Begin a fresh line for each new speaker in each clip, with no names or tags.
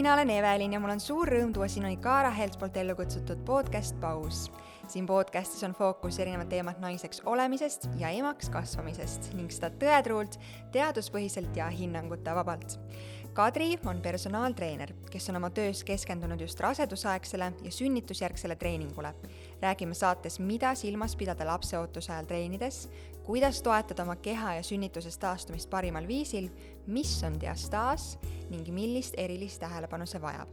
mina olen Evelin ja mul on suur rõõm tuua sinuni Kaara Helts poolt ellu kutsutud podcast Paus. siin podcastis on fookus erinevad teemad naiseks olemisest ja emaks kasvamisest ning seda tõetruult, teaduspõhiselt ja hinnanguta vabalt. Kadri on personaaltreener, kes on oma töös keskendunud just rasedusaegsele ja sünnitusjärgsele treeningule. räägime saates, mida silmas pidada lapseootuse ajal treenides, kuidas toetada oma keha ja sünnitusest taastumist parimal viisil, mis on diastaas ning millist erilist tähelepanu see vajab.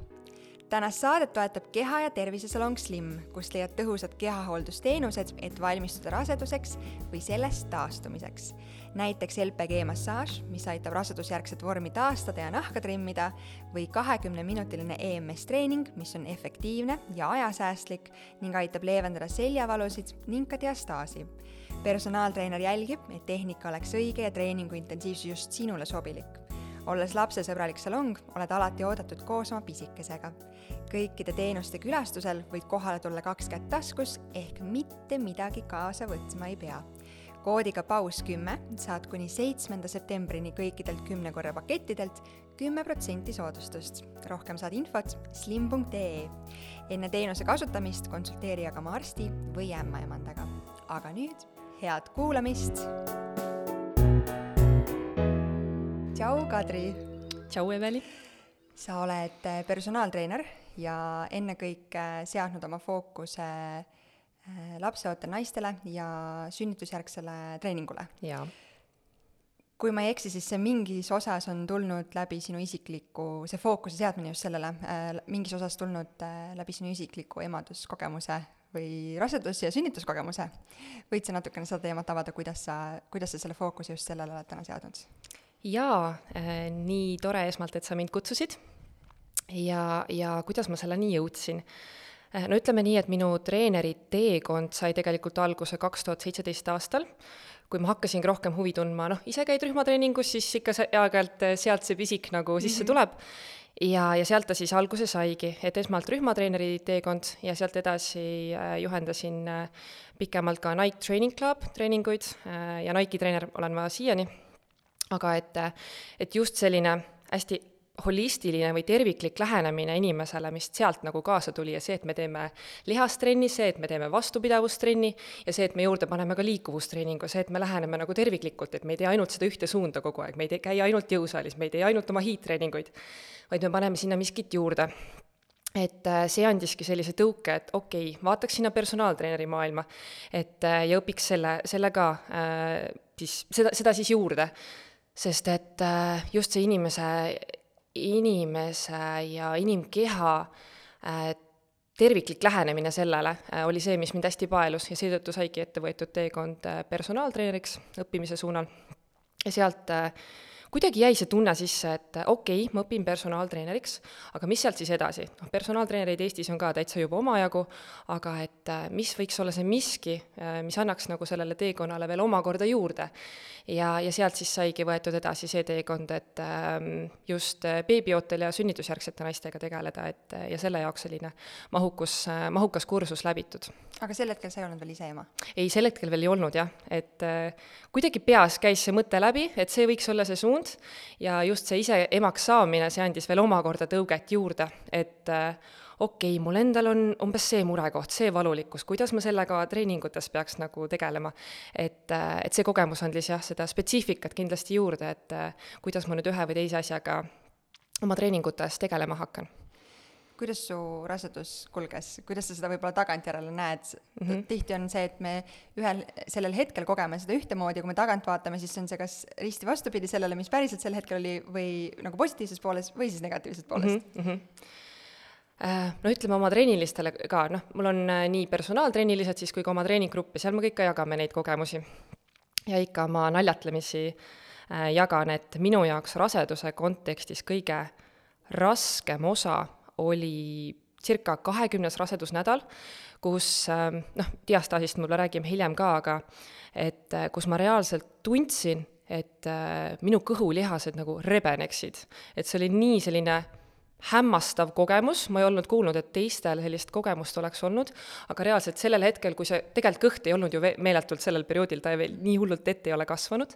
tänast saadet toetab keha- ja tervisesalong Slim, kust leiad tõhusad kehahooldusteenused, et valmistuda raseduseks või sellest taastumiseks. näiteks LPG massaaž, mis aitab rasedusjärgset vormi taastada ja nahka trimmida, või kahekümneminutiline EMS treening, mis on efektiivne ja ajasäästlik ning aitab leevendada seljavalusid ning ka diastaasi personaaltreener jälgib, et tehnika oleks õige ja treeningu intensiivsus just sinule sobilik. olles lapsesõbralik salong, oled alati oodatud koos oma pisikesega. kõikide teenuste külastusel võid kohale tulla kaks kätt taskus ehk mitte midagi kaasa võtma ei pea. koodiga paus kümme saad kuni seitsmenda septembrini kõikidelt kümne korra pakettidelt kümme protsenti soodustust. rohkem saad infot slim.ee. enne teenuse kasutamist konsulteeri aga oma arsti või ämmaemandaga. aga nüüd head kuulamist. tšau, Kadri.
tšau, Eveli.
sa oled äh, personaaltreener ja ennekõike seadnud oma fookuse äh, lapseootel naistele ja sünnitusjärgsele treeningule.
jaa.
kui ma ei eksi, siis see mingis osas on tulnud läbi sinu isikliku, see fookuse seadmine just sellele äh,, mingis osas tulnud äh, läbi sinu isikliku emaduskogemuse või rasedus- ja sünnituskogemuse. võid sa natukene seda teemat avada, kuidas sa, kuidas sa selle fookuse just sellele oled täna seadnud?
jaa äh,, nii tore esmalt, et sa mind kutsusid ja, ja kuidas ma selleni jõudsin äh,. no ütleme nii, et minu treeneri teekond sai tegelikult alguse kaks tuhat seitseteist aastal, kui ma hakkasingi rohkem huvi tundma, noh, ise käid rühmatreeningus, siis ikka see aeg-ajalt äh, sealt see pisik nagu sisse mm -hmm. tuleb ja, ja sealt ta siis alguse saigi, et esmalt rühmatreeneri teekond ja sealt edasi äh, juhendasin äh, pikemalt ka Nike Training Club treeninguid äh, ja Nike'i treener olen ma siiani. aga et, et just selline hästi holistiline või terviklik lähenemine inimesele, mis sealt nagu kaasa tuli ja see, et me teeme lihastrenni, see, et me teeme vastupidavustrenni ja see, et me juurde paneme ka liikuvustreeningu, see, et me läheneme nagu terviklikult, et me ei tee ainult seda ühte suunda kogu aeg, me ei tee, käi ainult jõusaalis, me ei tee ainult oma hiidtreeninguid, vaid me paneme sinna miskit juurde et äh, see andiski sellise tõuke, et okei okay,, vaataks sinna personaaltreeneri maailma, et äh, ja õpiks selle, selle ka äh, siis, seda, seda siis juurde. sest et just see inimese inimese ja inimkeha äh, terviklik lähenemine sellele äh, oli see, mis mind hästi paelus ja seetõttu saigi ette võetud teekond äh, personaaltreeneriks õppimise suunal. ja sealt kuidagi jäi see tunne sisse, et okei okay,, ma õpin personaaltreeneriks, aga mis sealt siis edasi? noh, personaaltreenereid Eestis on ka täitsa juba omajagu, aga et mis võiks olla see miski, mis annaks nagu sellele teekonnale veel omakorda juurde ja, ja sealt siis saigi võetud edasi see teekond, et ähm, just äh, beebiootel ja sünnitusjärgsete naistega tegeleda, et äh, ja selle jaoks selline mahukus, äh, mahukas kursus läbitud.
Aga sel hetkel sa ei olnud veel ise ema?
ei, sel hetkel veel ei olnud jah, et kuidagi peas käis see mõte läbi, et see võiks olla see suund. Ja just see ise emaks saamine, see andis veel omakorda tõuget juurde, et okei okay,, mul endal on umbes see murekoht, see valulikkus, kuidas ma sellega treeningutes peaks nagu tegelema. et, et see kogemus andis jah, seda spetsiifikat kindlasti juurde, et kuidas ma nüüd ühe või teise asjaga oma treeningutes tegelema hakkan
kuidas su rasedus kulges, kuidas sa seda võib-olla tagantjärele näed mm? -hmm. tihti on see, et me ühel, sellel hetkel kogeme seda ühtemoodi, kui me tagant vaatame, siis on see kas risti vastupidi sellele, mis päriselt sel hetkel oli, või nagu positiivses pooles või siis negatiivses poolest mm. -hmm.
No ütleme oma treenilistele ka, noh, mul on äh, nii personaaltreenilised siis kui ka oma treeninggruppi, seal me kõik ka jagame neid kogemusi. ja ikka ma naljatlemisi äh, jagan, et minu jaoks raseduse kontekstis kõige raskem osa oli circa kahekümnes rasedusnädal, kus noh, diastaasist võib-olla räägime hiljem ka, aga et kus ma reaalselt tundsin, et minu kõhulihased nagu rebeneksid. et see oli nii selline hämmastav kogemus, ma ei olnud kuulnud, et teistel sellist kogemust oleks olnud, aga reaalselt sellel hetkel, kui see, tegelikult kõht ei olnud ju meeletult sellel perioodil, ta veel nii hullult ette ei ole kasvanud,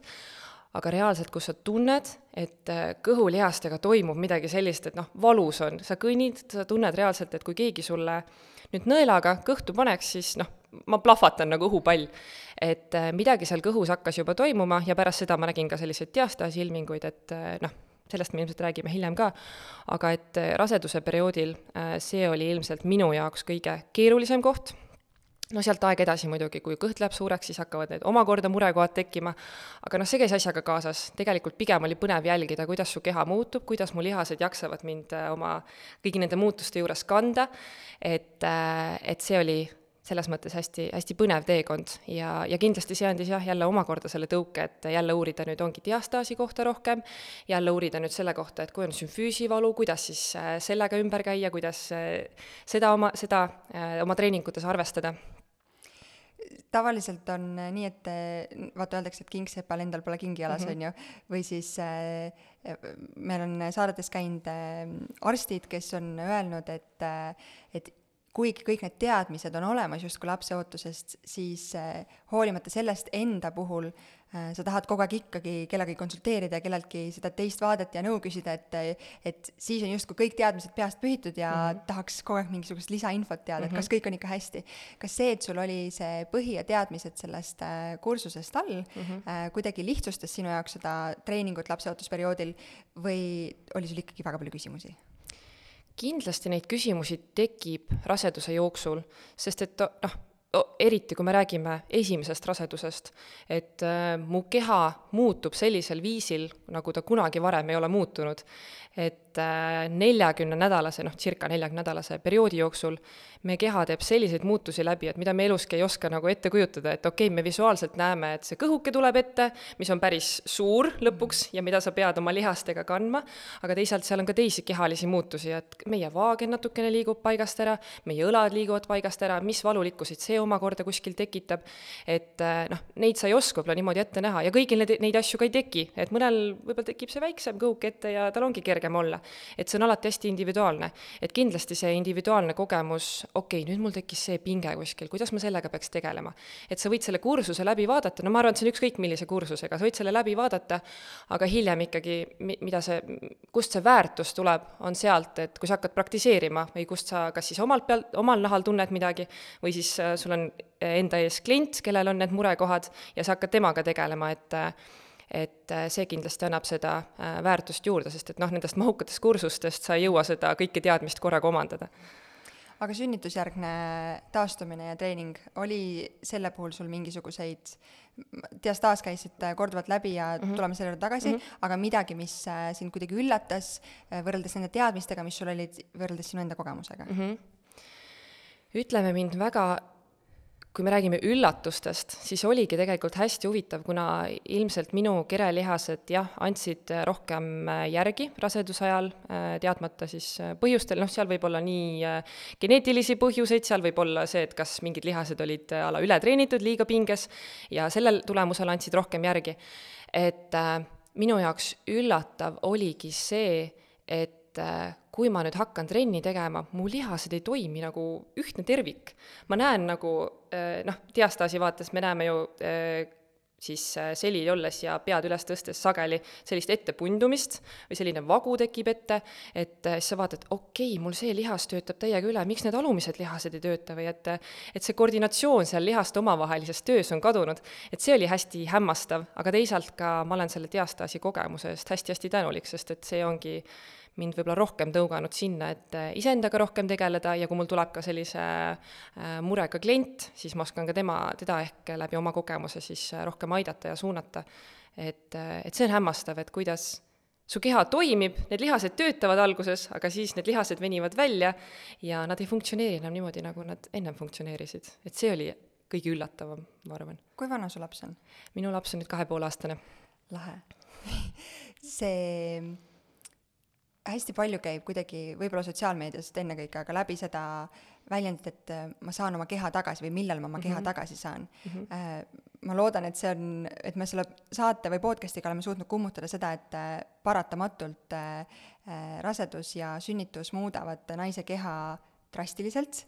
aga reaalselt, kus sa tunned, et äh, kõhulihastega toimub midagi sellist, et noh, valus on, sa kõnnid, sa tunned reaalselt, et kui keegi sulle nüüd nõelaga kõhtu paneks, siis noh, ma plahvatan nagu õhupall. et äh, midagi seal kõhus hakkas juba toimuma ja pärast seda ma nägin ka selliseid diastaasi ilminguid, et äh, noh, sellest me ilmselt räägime hiljem ka, aga et raseduse perioodil see oli ilmselt minu jaoks kõige keerulisem koht no sealt aeg edasi muidugi, kui kõht läheb suureks, siis hakkavad need omakorda murekohad tekkima, aga noh, see käis asjaga kaasas, tegelikult pigem oli põnev jälgida, kuidas su keha muutub, kuidas mu lihased jaksavad mind äh, oma kõigi nende muutuste juures kanda, et, äh, et see oli selles mõttes hästi, hästi põnev teekond. Ja, ja kindlasti see andis jah, jälle omakorda selle tõuke, et jälle uurida nüüd ongi diastaasi kohta rohkem, jälle uurida nüüd selle kohta, et kui on sümfüüsivalu, kuidas siis äh, sellega ümber käia, kuidas seda oma, seda oma treeningutes arvestada
tavaliselt on äh, nii, et äh, vaata, öeldakse, et kingsepal endal pole kingi jalas mm, on -hmm. ju, või siis äh, meil on saadetes käinud äh, arstid, kes on öelnud, et äh,, et kuigi kõik need teadmised on olemas justkui lapse ootusest, siis äh, hoolimata sellest enda puhul äh, Äh, sa tahad kogu aeg ikkagi kellegagi konsulteerida ja kelleltki seda teist vaadet ja nõu küsida, et et siis on justkui kõik teadmised peast pühitud ja mm -hmm. tahaks kogu aeg mingisugust lisainfot teada, et kas kõik on ikka hästi. kas see, et sul oli see põhi ja teadmised sellest äh, kursusest all mm, -hmm. äh, kuidagi lihtsustas sinu jaoks seda treeningut lapseootusperioodil või oli sul ikkagi väga palju küsimusi?
kindlasti neid küsimusi tekib raseduse jooksul, sest et noh, eriti kui me räägime esimesest rasedusest, et äh, mu keha muutub sellisel viisil, nagu ta kunagi varem ei ole muutunud. et äh, neljakümne nädalase, noh, circa neljakümne nädalase perioodi jooksul meie keha teeb selliseid muutusi läbi, et mida me eluski ei oska nagu ette kujutada, et okei okay,, me visuaalselt näeme, et see kõhuke tuleb ette, mis on päris suur lõpuks ja mida sa pead oma lihastega kandma, aga teisalt seal on ka teisi kehalisi muutusi, et meie vaagen natukene liigub paigast ära, meie õlad liiguvad paigast ära, mis valulikkusid see omakorda kuskil tekitab, et eh, noh, neid sa ei oska võib-olla niimoodi ette näha ja kõigil need, neid asju ka ei teki, et mõnel võib-olla tekib see väiksem kõhuke ette ja tal ongi kergem olla. Et see on alati hästi individuaalne, et kindlasti see individuaalne kogemus okei okay,, nüüd mul tekkis see pinge kuskil, kuidas ma sellega peaks tegelema. et sa võid selle kursuse läbi vaadata, no ma arvan, et see on ükskõik millise kursusega, sa võid selle läbi vaadata, aga hiljem ikkagi, mida see, kust see väärtus tuleb, on sealt, et kui sa hakkad praktiseerima või kust sa kas siis omalt pealt, omal nahal tunned midagi, või siis äh, sul on enda ees klient, kellel on need murekohad ja sa hakkad temaga tegelema, et et äh, see kindlasti annab seda äh, väärtust juurde, sest et noh, nendest mahukatest kursustest sa ei jõua seda kõike teadmist korraga omandada
aga sünnitusjärgne taastumine ja treening, oli selle puhul sul mingisuguseid, diastaas käisid korduvalt läbi ja mm -hmm. tuleme selle juurde tagasi mm, -hmm. aga midagi, mis äh, sind kuidagi üllatas võrreldes nende teadmistega, mis sul olid, võrreldes sinu enda kogemusega mm? -hmm.
ütleme mind väga kui me räägime üllatustest, siis oligi tegelikult hästi huvitav, kuna ilmselt minu kerelihased jah, andsid rohkem äh, järgi raseduse ajal, äh, teadmata siis äh, põhjustel, noh, seal võib olla nii geneetilisi põhjuseid, seal võib olla see, et kas mingid lihased olid a la ületreenitud, liiga pinges, ja sellel tulemusel andsid rohkem järgi. et minu jaoks üllatav oligi see, et kui ma nüüd hakkan trenni tegema, mu lihased ei toimi nagu ühtne tervik. ma näen nagu eh, noh, diastaasi vaates me näeme ju eh, siis eh, selili olles ja pead üles tõstes sageli sellist ettepundumist või selline vagu tekib ette, et siis sa vaatad, okei okay,, mul see lihas töötab täiega üle, miks need alumised lihased ei tööta või et et see koordinatsioon seal lihaste omavahelises töös on kadunud. et see oli hästi hämmastav, aga teisalt ka ma olen selle diastaasi kogemuse eest hästi-hästi tänulik, sest et see ongi mind võib-olla rohkem tõuganud sinna, et äh, iseendaga rohkem tegeleda ja kui mul tuleb ka sellise äh, murega klient, siis ma oskan ka tema, teda ehk läbi oma kogemuse siis äh, rohkem aidata ja suunata. et, et see on hämmastav, et kuidas su keha toimib, need lihased töötavad alguses, aga siis need lihased venivad välja ja nad ei funktsioneeri enam niimoodi, nagu nad ennem funktsioneerisid. et see oli kõige üllatavam, ma arvan.
kui vana su laps on?
minu laps on nüüd kahe poole aastane.
lahe see hästi palju käib kuidagi võib-olla sotsiaalmeediast ennekõike, aga läbi seda väljendit, et äh, ma saan oma keha tagasi või millal ma oma mm -hmm. keha tagasi saan mm. -hmm. ma loodan, et see on, et me selle saate või podcast'iga oleme suutnud kummutada seda, et äh, paratamatult rasedus ja sünnitus muudavad naise keha drastiliselt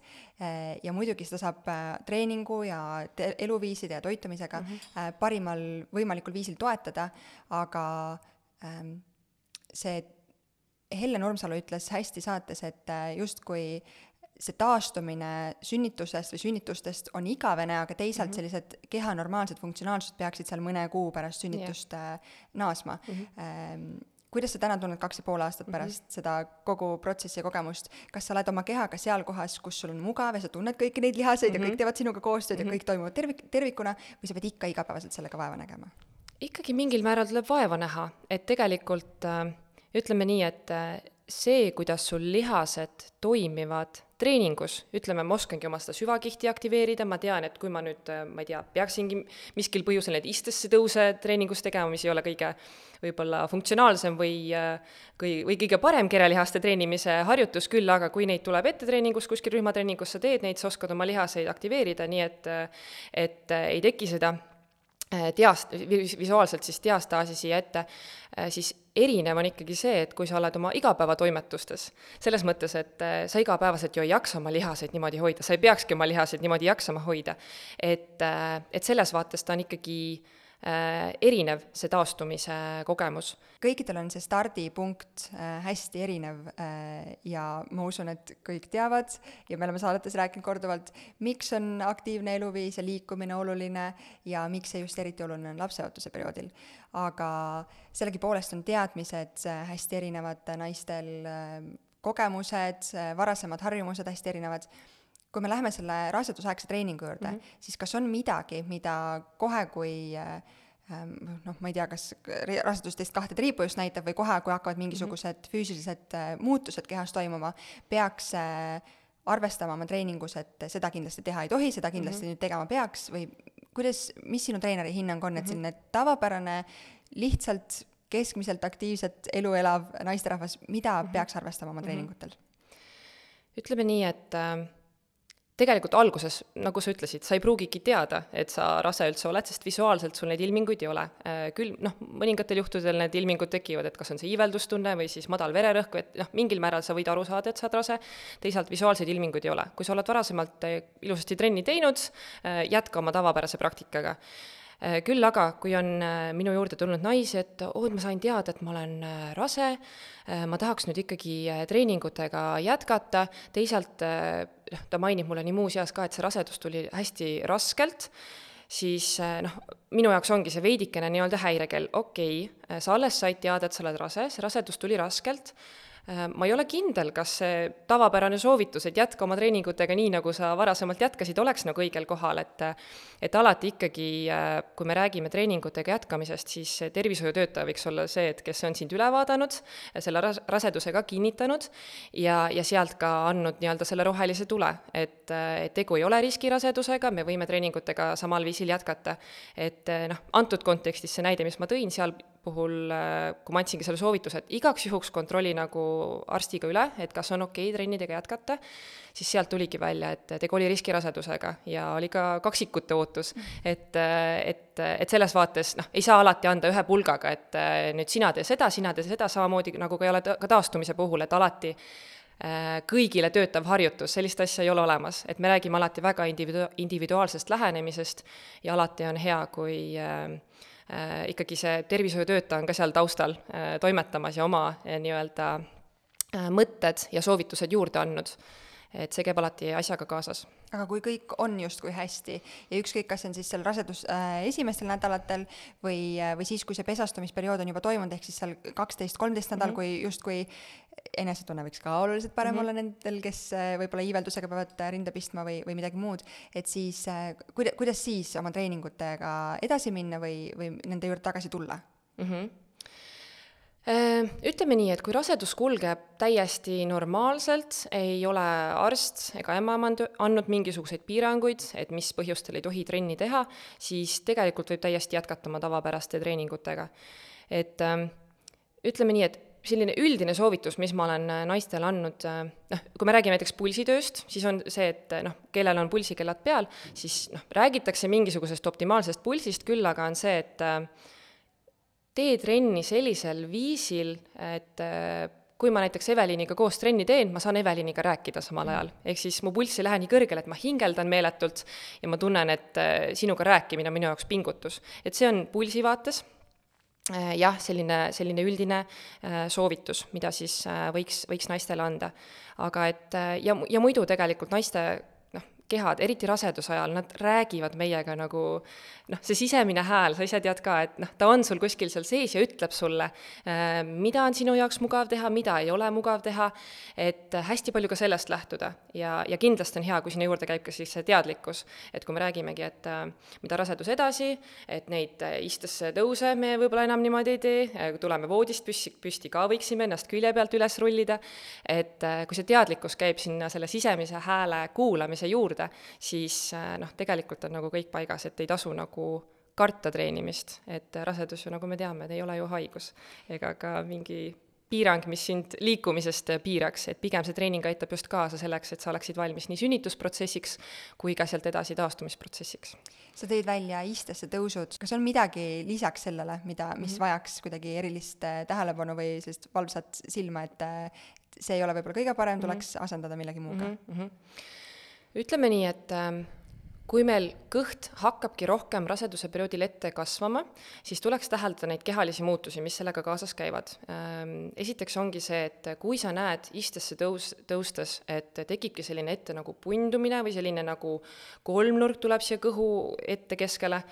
ja muidugi seda saab treeningu ja eluviiside ja toitumisega mm -hmm. parimal võimalikul viisil toetada, aga ähm, see Helle Nurmsalu ütles hästi saates, et justkui see taastumine sünnitusest või sünnitustest on igavene, aga teisalt mm -hmm. sellised keha normaalsed funktsionaalsused peaksid seal mõne kuu pärast sünnitust yeah. naasma mm. -hmm. kuidas sa täna tunned kaks ja pool aastat mhm. pärast mm -hmm. seda kogu protsessi ja kogemust, kas sa oled oma kehaga seal kohas, kus sul on mugav ja sa tunned kõiki neid lihaseid mm -hmm. ja kõik mhm. teevad sinuga koostööd mm -hmm. ja kõik toimuvad tervik, tervikuna või sa pead ikka igapäevaselt sellega vaeva nägema?
ikkagi mingil määral tuleb vaeva näha, et tegelikult äh, ütleme nii, et äh, see, kuidas sul lihased toimivad treeningus, ütleme, ma oskangi oma seda süvakihti aktiveerida, ma tean, et kui ma nüüd, ma ei tea, peaksingi miskil põhjusel neid istesse tõuse treeningus tegema, mis ei ole kõige võib-olla funktsionaalsem või kõi-, või kõige parem kerelihaste treenimise harjutus, küll aga kui neid tuleb ette treeningus, kuskil rühmatreeningus sa teed neid, sa oskad oma lihaseid aktiveerida, nii et et ei teki seda diast-, visuaalselt siis diastaasi siia ette, siis erinev on ikkagi see, et kui sa oled oma igapäevatoimetustes, selles mõttes, et äh, sa igapäevaselt ju ei jaksa oma lihaseid niimoodi hoida, sa ei peakski oma lihaseid niimoodi jaksama hoida. et, äh, et selles vaates ta on ikkagi äh, erinev, see taastumise kogemus.
kõikidel on see stardipunkt hästi erinev ja ma usun, et kõik teavad ja me oleme saadetes rääkinud korduvalt, miks on aktiivne eluviis ja liikumine oluline ja miks see just eriti oluline on lapseootuse perioodil aga sellegipoolest on teadmised äh, hästi erinevad naistel, äh, kogemused, äh, varasemad harjumused hästi erinevad. Kui me läheme selle rasedusaegse treeningu juurde mm, -hmm. siis kas on midagi, mida kohe, kui ähm, noh, ma ei tea, kas rasedus teist kahte triipu just näitab või kohe, kui hakkavad mingisugused mm -hmm. füüsilised muutused kehas toimuma, peaks arvestama oma treeningus, et seda kindlasti teha ei tohi, seda kindlasti mm -hmm. nüüd tegema peaks või kuidas, mis sinu treeneri hinnang on, et mhm. selline tavapärane, lihtsalt keskmiselt aktiivset elu elav naisterahvas, mida mm -hmm. peaks arvestama oma mhm. treeningutel?
ütleme nii, et äh, tegelikult alguses, nagu sa ütlesid, sa ei pruugigi teada, et sa rase üldse oled, sest visuaalselt sul neid ilminguid ei ole. Äh, küll noh, mõningatel juhtudel need ilmingud tekivad, et kas on see iiveldustunne või siis madal vererõhk, et noh, mingil määral sa võid aru saada, et sa oled rase, teisalt visuaalseid ilminguid ei ole. kui sa oled varasemalt äh, ilusasti trenni teinud, äh, jätka oma tavapärase praktikaga küll aga, kui on minu juurde tulnud naisi, et oo et ma sain teada, et ma olen rase, ma tahaks nüüd ikkagi treeningutega jätkata, teisalt noh, ta mainib mulle nii muuseas ka, et see rasedus tuli hästi raskelt, siis noh, minu jaoks ongi see veidikene nii-öelda häirekell, okei okay,, sa alles said teada, et sa oled rase, see rasedus tuli raskelt. Äh, ma ei ole kindel, kas see tavapärane soovitus, et jätka oma treeningutega nii, nagu sa varasemalt jätkasid, oleks nagu õigel kohal, et et alati ikkagi, äh, kui me räägime treeningutega jätkamisest, siis tervishoiutöötaja võiks olla see, et kes on sind üle vaadanud, selle ras-, raseduse ka kinnitanud ja, ja sealt ka andnud nii-öelda selle rohelise tule, et, et tegu ei ole riskirasedusega, me võime treeningutega samal viisil jätkata. et noh, antud kontekstis see näide, mis ma tõin, seal puhul, äh, kui ma andsingi selle soovituse, et igaks juhuks kontrolli nagu arstiga üle, et kas on okei okay trennidega jätkata, siis sealt tuligi välja, et tegu oli riskirasedusega ja oli ka kaksikute ootus. et, et, et selles vaates noh, ei saa alati anda ühe pulgaga, et äh, nüüd sina tee seda, sina tee seda, samamoodi nagu ka ei ole ka taastumise puhul, et alati äh, kõigile töötav harjutus, sellist asja ei ole olemas, et me räägime alati väga individu-, individuaalsest lähenemisest ja alati on hea, kui äh, Äh, ikkagi see tervishoiutöötaja on ka seal taustal äh, toimetamas ja oma äh, nii-öelda mõtted ja soovitused juurde andnud. et see käib alati asjaga kaasas.
aga kui kõik on justkui hästi ja ükskõik, kas see on siis seal rasedus äh, esimestel nädalatel või, või siis, kui see pesastumisperiood on juba toimunud, ehk siis seal kaksteist, kolmteist nädal mm, -hmm. kui justkui enesetunne võiks ka oluliselt parem mm -hmm. olla nendel, kes äh, võib-olla iiveldusega peavad rinda pistma või, või midagi muud, et siis äh, kuida-, kuidas siis oma treeningutega edasi minna või, või nende juurde tagasi tulla mm? -hmm
Ütleme nii, et kui rasedus kulgeb täiesti normaalselt, ei ole arst ega ämmaemand andnud mingisuguseid piiranguid, et mis põhjustel ei tohi trenni teha, siis tegelikult võib täiesti jätkata oma tavapäraste treeningutega. et ütleme nii, et selline üldine soovitus, mis ma olen äh, naistele andnud, äh, noh, kui me räägime näiteks pulsitööst, siis on see, et äh, noh, kellel on pulsikellad peal, siis noh, räägitakse mingisugusest optimaalsest pulsist, küll aga on see, et tee trenni sellisel viisil, et kui ma näiteks Eveliniga koos trenni teen, ma saan Eveliniga rääkida samal ajal. ehk siis mu pulss ei lähe nii kõrgele, et ma hingeldan meeletult ja ma tunnen, et sinuga rääkimine on minu jaoks pingutus. et see on pulsi vaates jah, selline, selline üldine soovitus, mida siis võiks, võiks naistele anda. aga et ja, ja muidu tegelikult naiste kehad, eriti raseduse ajal, nad räägivad meiega nagu noh, see sisemine hääl, sa ise tead ka, et noh, ta on sul kuskil seal sees ja ütleb sulle, äh, mida on sinu jaoks mugav teha, mida ei ole mugav teha, et hästi palju ka sellest lähtuda. Ja, ja kindlasti on hea, kui sinna juurde käib ka siis see teadlikkus, et kui me räägimegi, et äh, mida rasedus edasi, et neid äh, istesse tõuse me võib-olla enam niimoodi ei tee, tuleme voodist püsti, püsti ka võiksime ennast külje pealt üles rullida, et kui see teadlikkus käib sinna selle sisemise hääle kuulamise juurde, juurde, siis äh, noh, tegelikult on nagu kõik paigas, et ei tasu nagu karta treenimist, et rasedus ju, nagu me teame, ei ole ju haigus ega ka mingi piirang, mis sind liikumisest piiraks, et pigem see treening aitab just kaasa selleks, et sa oleksid valmis nii sünnitusprotsessiks kui ka sealt edasi taastumisprotsessiks.
sa tõid välja istesse tõusud, kas on midagi lisaks sellele, mida, mis mm -hmm. vajaks kuidagi erilist äh, tähelepanu või sellist valvsat silma, et see ei ole võib-olla kõige parem, tuleks mm -hmm. asendada millegi muuga mm? -hmm
ütleme nii, et ähm, kui meil kõht hakkabki rohkem raseduse perioodil ette kasvama, siis tuleks täheldada neid kehalisi muutusi, mis sellega kaasas käivad. Ähm, esiteks ongi see, et kui sa näed istesse tõus, tõustes, et tekibki selline ette nagu pundumine või selline nagu kolmnurk tuleb siia kõhu ette keskele,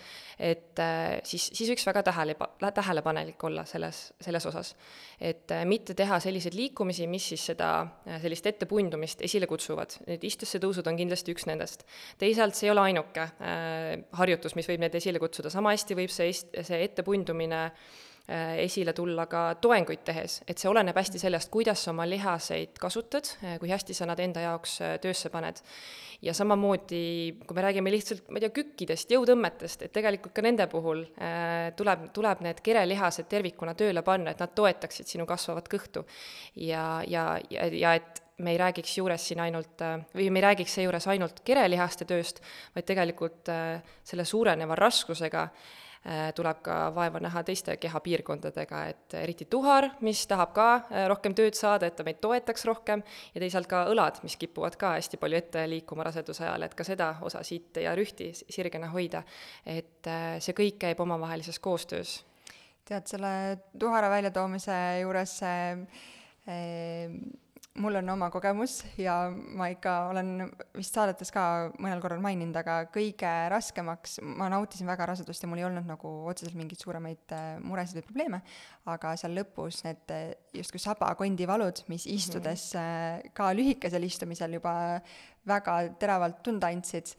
et äh, siis, siis võiks väga tähele, tähelepanelik olla selles, selles osas. et äh, mitte teha selliseid liikumisi, mis siis seda, äh, sellist ettepundumist esile kutsuvad. Need istesse tõusud on kindlasti üks nendest. teisalt see ei ole ainuke harjutus, mis võib need esile kutsuda, sama hästi võib see, see ettepundumine esile tulla ka toenguid tehes, et see oleneb hästi sellest, kuidas sa oma lihaseid kasutad, kui hästi sa nad enda jaoks töösse paned. Ja samamoodi, kui me räägime lihtsalt, ma ei tea, kükkidest, jõutõmmetest, et tegelikult ka nende puhul äh, tuleb, tuleb need kerelihased tervikuna tööle panna, et nad toetaksid sinu kasvavat kõhtu. ja, ja, ja, ja et me ei räägiks juures siin ainult, äh, või me ei räägiks seejuures ainult kerelihaste tööst, vaid tegelikult äh, selle suureneva raskusega Äh, tuleb ka vaeva näha teiste kehapiirkondadega, et eriti tuhar, mis tahab ka rohkem tööd saada, et ta meid toetaks rohkem, ja teisalt ka õlad, mis kipuvad ka hästi palju ette liikuma raseduse ajal, et ka seda osa siit ja rühti sirgena hoida. et see kõik käib omavahelises koostöös.
tead, selle tuhara väljatoomise juures see mul on oma kogemus ja ma ikka olen vist saadetes ka mõnel korral maininud, aga kõige raskemaks, ma nautisin väga rasedust ja mul ei olnud nagu otseselt mingeid suuremaid äh, muresid või probleeme, aga seal lõpus need äh, justkui sabakondivalud, mis istudes mm -hmm. ka lühikesel istumisel juba väga teravalt tunda andsid,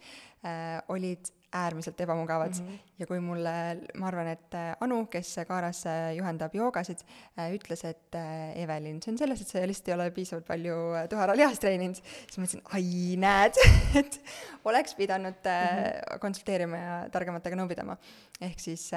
olid äärmiselt ebamugavad mm. -hmm. ja kui mulle, ma arvan, et äh, Anu, kes Kaaras äh, juhendab joogasid, äh, ütles, et Evelin, see on selles, et sa lihtsalt ei ole piisavalt palju tuharalihast treeninud, siis ma mõtlesin, ai, näed et oleks pidanud mm -hmm. konsulteerima ja targematega nõu pidama. ehk siis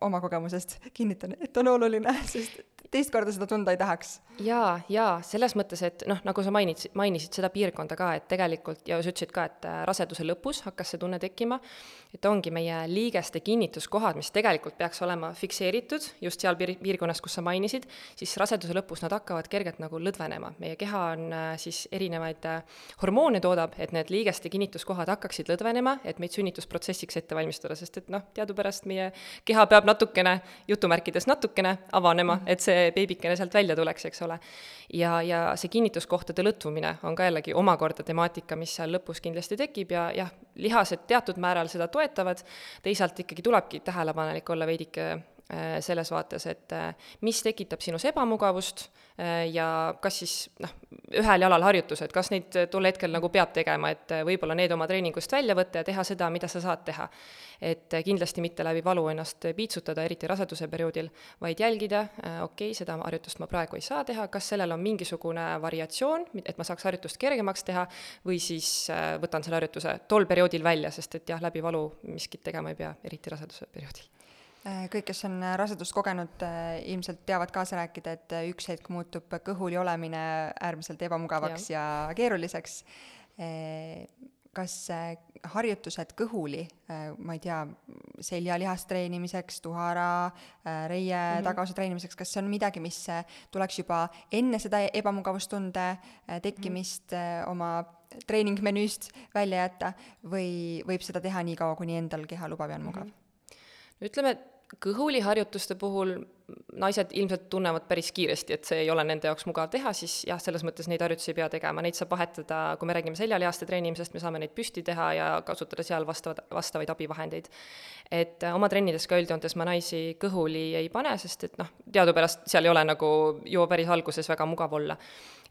oma kogemusest kinnitan, et on oluline, sest teist korda seda tunda ei tahaks.
jaa, jaa, selles mõttes, et noh, nagu sa mainid, mainisid seda piirkonda ka, et tegelikult ja sa ütlesid ka, et äh, raseduse lõpus hakkas see tunne tekkima, et ongi meie liigeste kinnituskohad, mis tegelikult peaks olema fikseeritud just seal piir-, piirkonnas, kus sa mainisid, siis raseduse lõpus nad hakkavad kergelt nagu lõdvenema. meie keha on äh, siis erinevaid äh, hormoone toodab, et need liigeste kinnituskohad hakkaksid lõdvenema, et meid sünnitusprotsessiks ette valmistada, sest et noh, teadupärast meie keha peab natukene, jutumärkides natukene avanema, et see see beebikene sealt välja tuleks, eks ole. ja, ja see kinnituskohtade lõtvumine on ka jällegi omakorda temaatika, mis seal lõpus kindlasti tekib ja jah, lihased teatud määral seda toetavad, teisalt ikkagi tulebki tähelepanelik olla veidike selles vaates, et äh, mis tekitab sinus ebamugavust äh, ja kas siis noh, ühel jalal harjutused, kas neid tol hetkel nagu peab tegema, et võib-olla need oma treeningust välja võtta ja teha seda, mida sa saad teha. et kindlasti mitte läbi valu ennast piitsutada, eriti raseduse perioodil, vaid jälgida, äh, okei okay,, seda harjutust ma praegu ei saa teha, kas sellel on mingisugune variatsioon, et ma saaks harjutust kergemaks teha, või siis äh, võtan selle harjutuse tol perioodil välja, sest et jah, läbi valu miskit tegema ei pea, eriti raseduse perioodil
Äh, kõik, kes on äh, rasedust kogenud, äh, ilmselt teavad kaasa rääkida, et üks hetk muutub kõhuli olemine äärmiselt ebamugavaks ja, ja keeruliseks. kas äh, harjutused kõhuli, äh, ma ei tea, seljalihast treenimiseks, tuhara, äh, reie mm -hmm. tagaosa treenimiseks, kas see on midagi, mis tuleks juba enne seda ebamugavustunde tekkimist mm -hmm. oma treeningmenüüst välja jätta või võib seda teha nii kaua, kuni endal keha lubab ja on mugav mm?
-hmm. Ütleme, kõhuliharjutuste puhul naised ilmselt tunnevad päris kiiresti, et see ei ole nende jaoks mugav teha, siis jah, selles mõttes neid harjutusi ei pea tegema, neid saab vahetada, kui me räägime seljalihaste treenimisest, me saame neid püsti teha ja kasutada seal vastavad, vastavaid abivahendeid. et äh, oma trennides ka üldjoontes ma naisi kõhuli ei pane, sest et noh, teadupärast seal ei ole nagu juba päris alguses väga mugav olla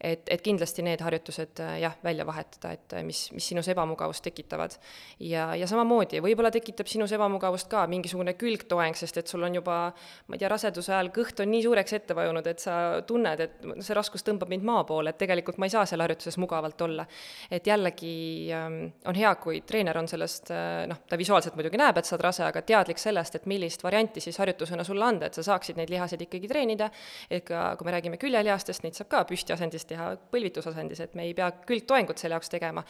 et, et kindlasti need harjutused äh, jah, välja vahetada, et äh, mis, mis sinus ebamugavust tekitavad. ja, ja samamoodi, võib-olla tekitab sinus ebamugavust ka mingisugune külgtoeng, sest et sul on juba, ma ei tea, raseduse ajal kõht on nii suureks ette vajunud, et sa tunned, et see raskus tõmbab mind maa poole, et tegelikult ma ei saa seal harjutuses mugavalt olla. et jällegi ähm, on hea, kui treener on sellest äh, noh, ta visuaalselt muidugi näeb, et sa oled rase, aga teadlik sellest, et millist varianti siis harjutusena sulle anda, et sa saaksid neid lihaseid ikkagi treenida, et ka kui me räägime küljelihastest, neid saab ka püstiasendist teha põlvitusasendis, et me ei pea külgtoengut selle jaoks tegema.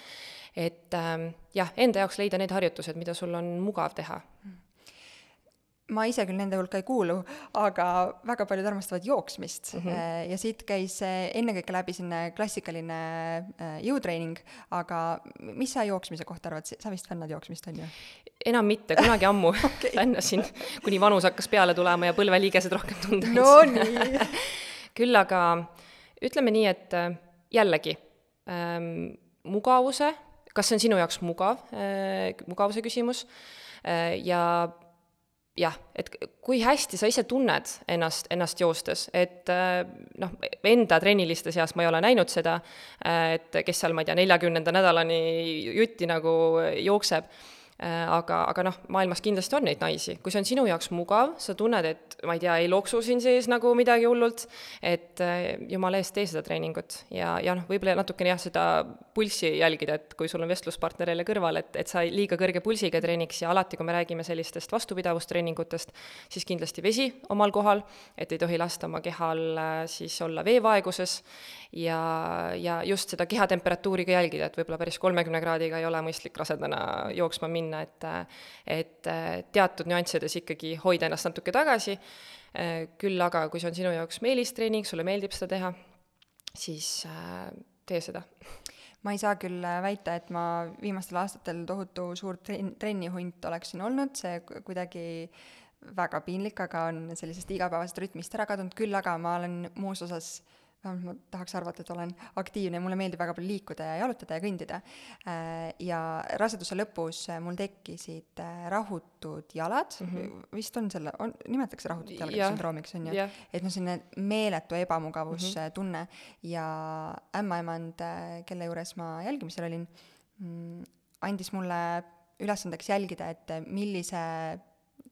et ähm, jah, enda jaoks leida need harjutused, mida sul on mugav teha
ma ise küll nende hulka ei kuulu, aga väga paljud armastavad jooksmist mm. -hmm. ja siit käis ennekõike läbi selline klassikaline äh, jõutreening, aga mis sa jooksmise kohta arvad, sa vist fännad jooksmist, on ju?
enam mitte, kunagi ammu okay. fännasin, kuni vanus hakkas peale tulema ja põlveliigesed rohkem tunda
andsid no,.
küll aga ütleme nii, et äh, jällegi ähm, mugavuse, kas see on sinu jaoks mugav äh,, mugavuse küsimus? Äh, ja jah, et kui hästi sa ise tunned ennast, ennast joostes, et äh, noh, enda trenniliste seas ma ei ole näinud seda, äh, et kes seal, ma ei tea, neljakümnenda nädalani jutti nagu jookseb aga, aga noh, maailmas kindlasti on neid naisi, kui see on sinu jaoks mugav, sa tunned, et ma ei tea, ei loksu siin sees nagu midagi hullult, et äh, jumala eest, tee seda treeningut. ja, ja noh, võib-olla natukene jah, seda pulssi jälgida, et kui sul on vestluspartner jälle kõrval, et, et sa liiga kõrge pulsiga treeniks ja alati, kui me räägime sellistest vastupidavustreeningutest, siis kindlasti vesi omal kohal, et ei tohi lasta oma kehal äh, siis olla veevaeguses ja, ja just seda kehatemperatuuri ka jälgida, et võib-olla päris kolmekümne kraadiga ei ole mõistlik rasedana jooksma minna, minna, et et teatud nüanssides ikkagi hoida ennast natuke tagasi, küll aga kui see on sinu jaoks meelisttreening, sulle meeldib seda teha, siis tee seda.
Ma ei saa küll väita, et ma viimastel aastatel tohutu suur trenn, trennihunt oleksin olnud, see kuidagi väga piinlik, aga on sellisest igapäevasest rütmist ära kadunud, küll aga ma olen muus osas äh, vähemalt ma tahaks arvata, et olen aktiivne, mulle meeldib väga palju liikuda ja jalutada ja kõndida. Äh, ja raseduse lõpus äh, mul tekkisid äh, rahutud jalad mm, -hmm. vist on selle, on, nimetatakse rahutud jalgade sündroomiks, on ju, et noh, selline meeletu ebamugavustunne mm -hmm. ja ämmaemand, kelle juures ma jälgimisel olin, mm, andis mulle ülesandeks jälgida, et millise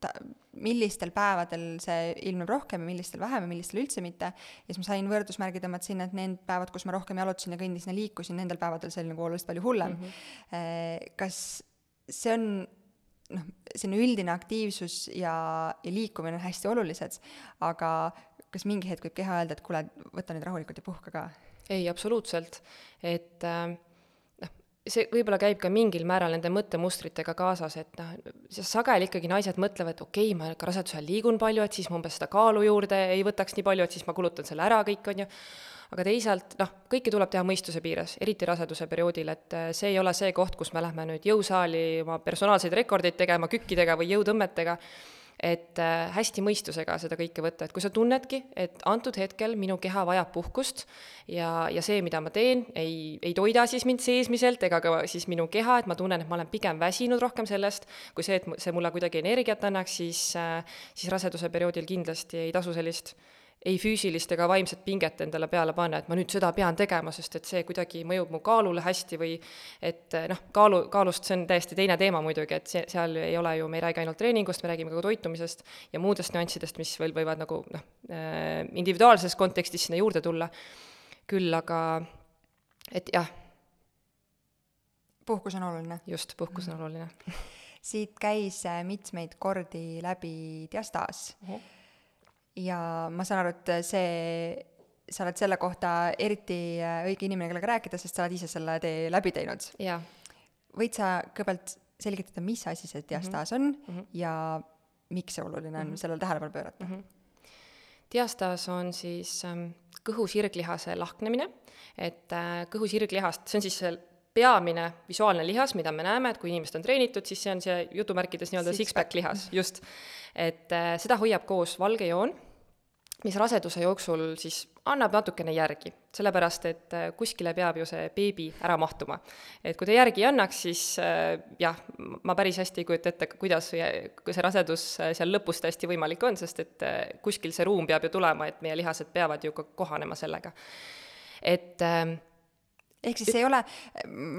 ta, millistel päevadel see ilmneb rohkem ja millistel vähem ja millistel üldse mitte. ja siis ma sain võrdusmärgi tõmmata sinna, et need päevad, kus ma rohkem jalutasin ja kõndisin ja liikusin, nendel päevadel see oli nagu oluliselt palju hullem mm. -hmm. kas see on noh, selline üldine aktiivsus ja, ja liikumine on hästi olulised, aga kas mingi hetk võib keha öelda, et kuule, võta nüüd rahulikult ja puhka ka?
ei, absoluutselt, et äh see võib-olla käib ka mingil määral nende mõttemustritega kaasas, et noh, sageli ikkagi naised mõtlevad, okei okay,, ma ka raseduse ajal liigun palju, et siis ma umbes seda kaalu juurde ei võtaks nii palju, et siis ma kulutan selle ära kõik, on ju, aga teisalt noh, kõike tuleb teha mõistuse piires, eriti raseduse perioodil, et äh, see ei ole see koht, kus me lähme nüüd jõusaali oma personaalseid rekordeid tegema kükkidega või jõutõmmetega, et äh, hästi mõistusega seda kõike võtta, et kui sa tunnedki, et antud hetkel minu keha vajab puhkust ja, ja see, mida ma teen, ei, ei toida siis mind seesmiselt ega ka siis minu keha, et ma tunnen, et ma olen pigem väsinud rohkem sellest, kui see, et see mulle kuidagi energiat annaks, siis, äh, siis raseduse perioodil kindlasti ei tasu sellist ei füüsilist ega vaimset pinget endale peale panna, et ma nüüd seda pean tegema, sest et see kuidagi mõjub mu kaalule hästi või et noh, kaalu, kaalust see on täiesti teine teema muidugi, et see, seal ei ole ju, me ei räägi ainult treeningust, me räägime ka toitumisest ja muudest nüanssidest, mis veel võivad nagu noh, äh, individuaalses kontekstis sinna juurde tulla, küll aga et jah.
puhkus on oluline.
just, puhkus on oluline
siit käis äh, mitmeid kordi läbi diastaas uh. -huh ja ma saan aru, et see, sa oled selle kohta eriti äh, õige inimene, kellega rääkida, sest sa oled ise selle tee läbi teinud. võid sa kõigepealt selgitada, mis asi see diastaas on mm -hmm. ja miks see oluline on mm -hmm. sellele tähelepanu pöörata mm? -hmm.
diastaas on siis ähm, kõhu sirglihase lahknemine, et äh, kõhu sirglihast, see on siis see peamine visuaalne lihas, mida me näeme, et kui inimesed on treenitud, siis see on see jutumärkides nii-öelda six-pack lihas, just. et äh, seda hoiab koos valge joon mis raseduse jooksul siis annab natukene järgi, sellepärast et äh, kuskile peab ju see beebi ära mahtuma. et kui ta järgi ei annaks, siis äh, jah, ma päris hästi ei kujuta ette, kuidas see rasedus äh, seal lõpus täiesti võimalik on, sest et kuskil see ruum peab ju tulema, et meie lihased peavad ju ka kohanema sellega. et äh,
ehk siis see ei ole,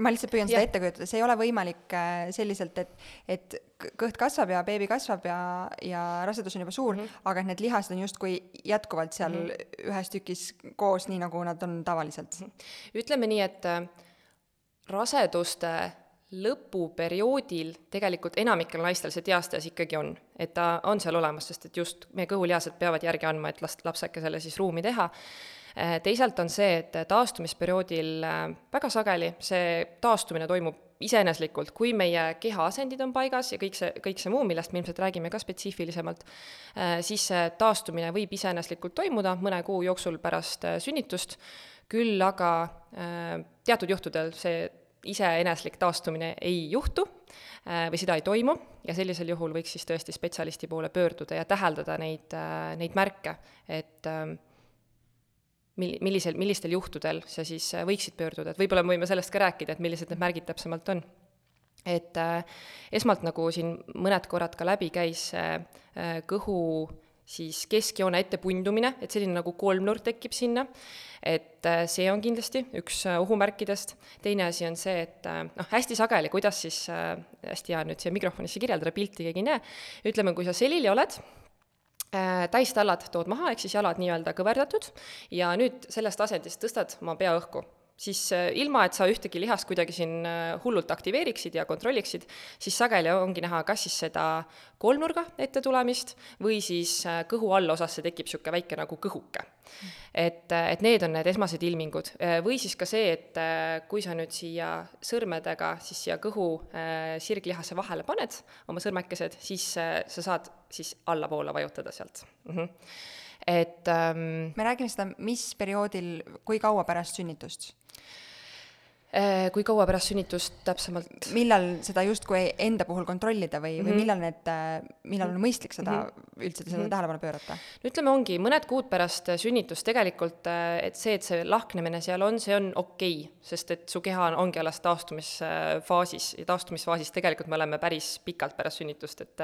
ma lihtsalt püüan seda ette kujutada, see ei ole võimalik äh, selliselt, et, et kõht kasvab ja beebi kasvab ja, ja rasedus on juba suur mm, -hmm. aga et need lihased on justkui jätkuvalt seal mm -hmm. ühes tükis koos, nii nagu nad on tavaliselt. Mhm.
ütleme nii, et äh, raseduste lõpuperioodil tegelikult enamikel naistel see diastaas ikkagi on, et ta on seal olemas, sest et just meie kõhulihased peavad järgi andma, et last, lapsekesele siis ruumi teha teisalt on see, et taastumisperioodil äh, väga sageli see taastumine toimub iseeneslikult, kui meie kehaasendid on paigas ja kõik see, kõik see muu, millest me ilmselt räägime ka spetsiifilisemalt, äh, siis see taastumine võib iseeneslikult toimuda mõne kuu jooksul pärast sünnitust, küll aga teatud juhtudel see iseeneslik taastumine ei juhtu või seda ei toimu ja sellisel juhul võiks siis tõesti spetsialisti poole pöörduda ja täheldada neid, neid märke, et mil-, millisel, millistel juhtudel sa siis äh, võiksid pöörduda, et võib-olla me võime sellest ka rääkida, et millised need märgid täpsemalt on. et äh, esmalt, nagu siin mõned korrad ka läbi käis äh,, kõhu siis keskjoone ettepundumine, et selline nagu kolmnurk tekib sinna, et äh, see on kindlasti üks äh, ohumärkidest, teine asi on see, et äh, noh, hästi sageli, kuidas siis äh,, hästi hea nüüd siia mikrofonisse kirjeldada, pilti keegi ei näe, ütleme, kui sa selili oled, Äh, täistallad tood maha, ehk siis jalad nii-öelda kõverdatud. Ja nüüd sellest asendist tõstad oma pea õhku siis äh, ilma, et sa ühtegi lihast kuidagi siin äh, hullult aktiveeriksid ja kontrolliksid, siis sageli ongi näha kas siis seda kolmnurga ette tulemist või siis äh, kõhu allosasse tekib niisugune väike nagu kõhuke. et, et need on need esmased ilmingud. või siis ka see, et kui sa nüüd siia sõrmedega siis siia kõhu sirglihasse vahele paned oma sõrmekesed, siis sa saad siis allapoole vajutada sealt mm. -hmm et ähm,
me räägime seda, mis perioodil, kui kaua pärast sünnitust?
Äh, kui kaua pärast sünnitust täpsemalt?
millal seda justkui enda puhul kontrollida või mm, -hmm. või mhm. millal need, äh, millal on mõistlik seda mm -hmm. üldse seda mm -hmm. tähelepanu pöörata?
no ütleme, ongi mõned kuud pärast sünnitust tegelikult, äh, et see, et see lahknemine seal on, see on okei okay,, sest et su keha on, ongi alles taastumisfaasis ja taastumisfaasis tegelikult me oleme päris pikalt pärast sünnitust, et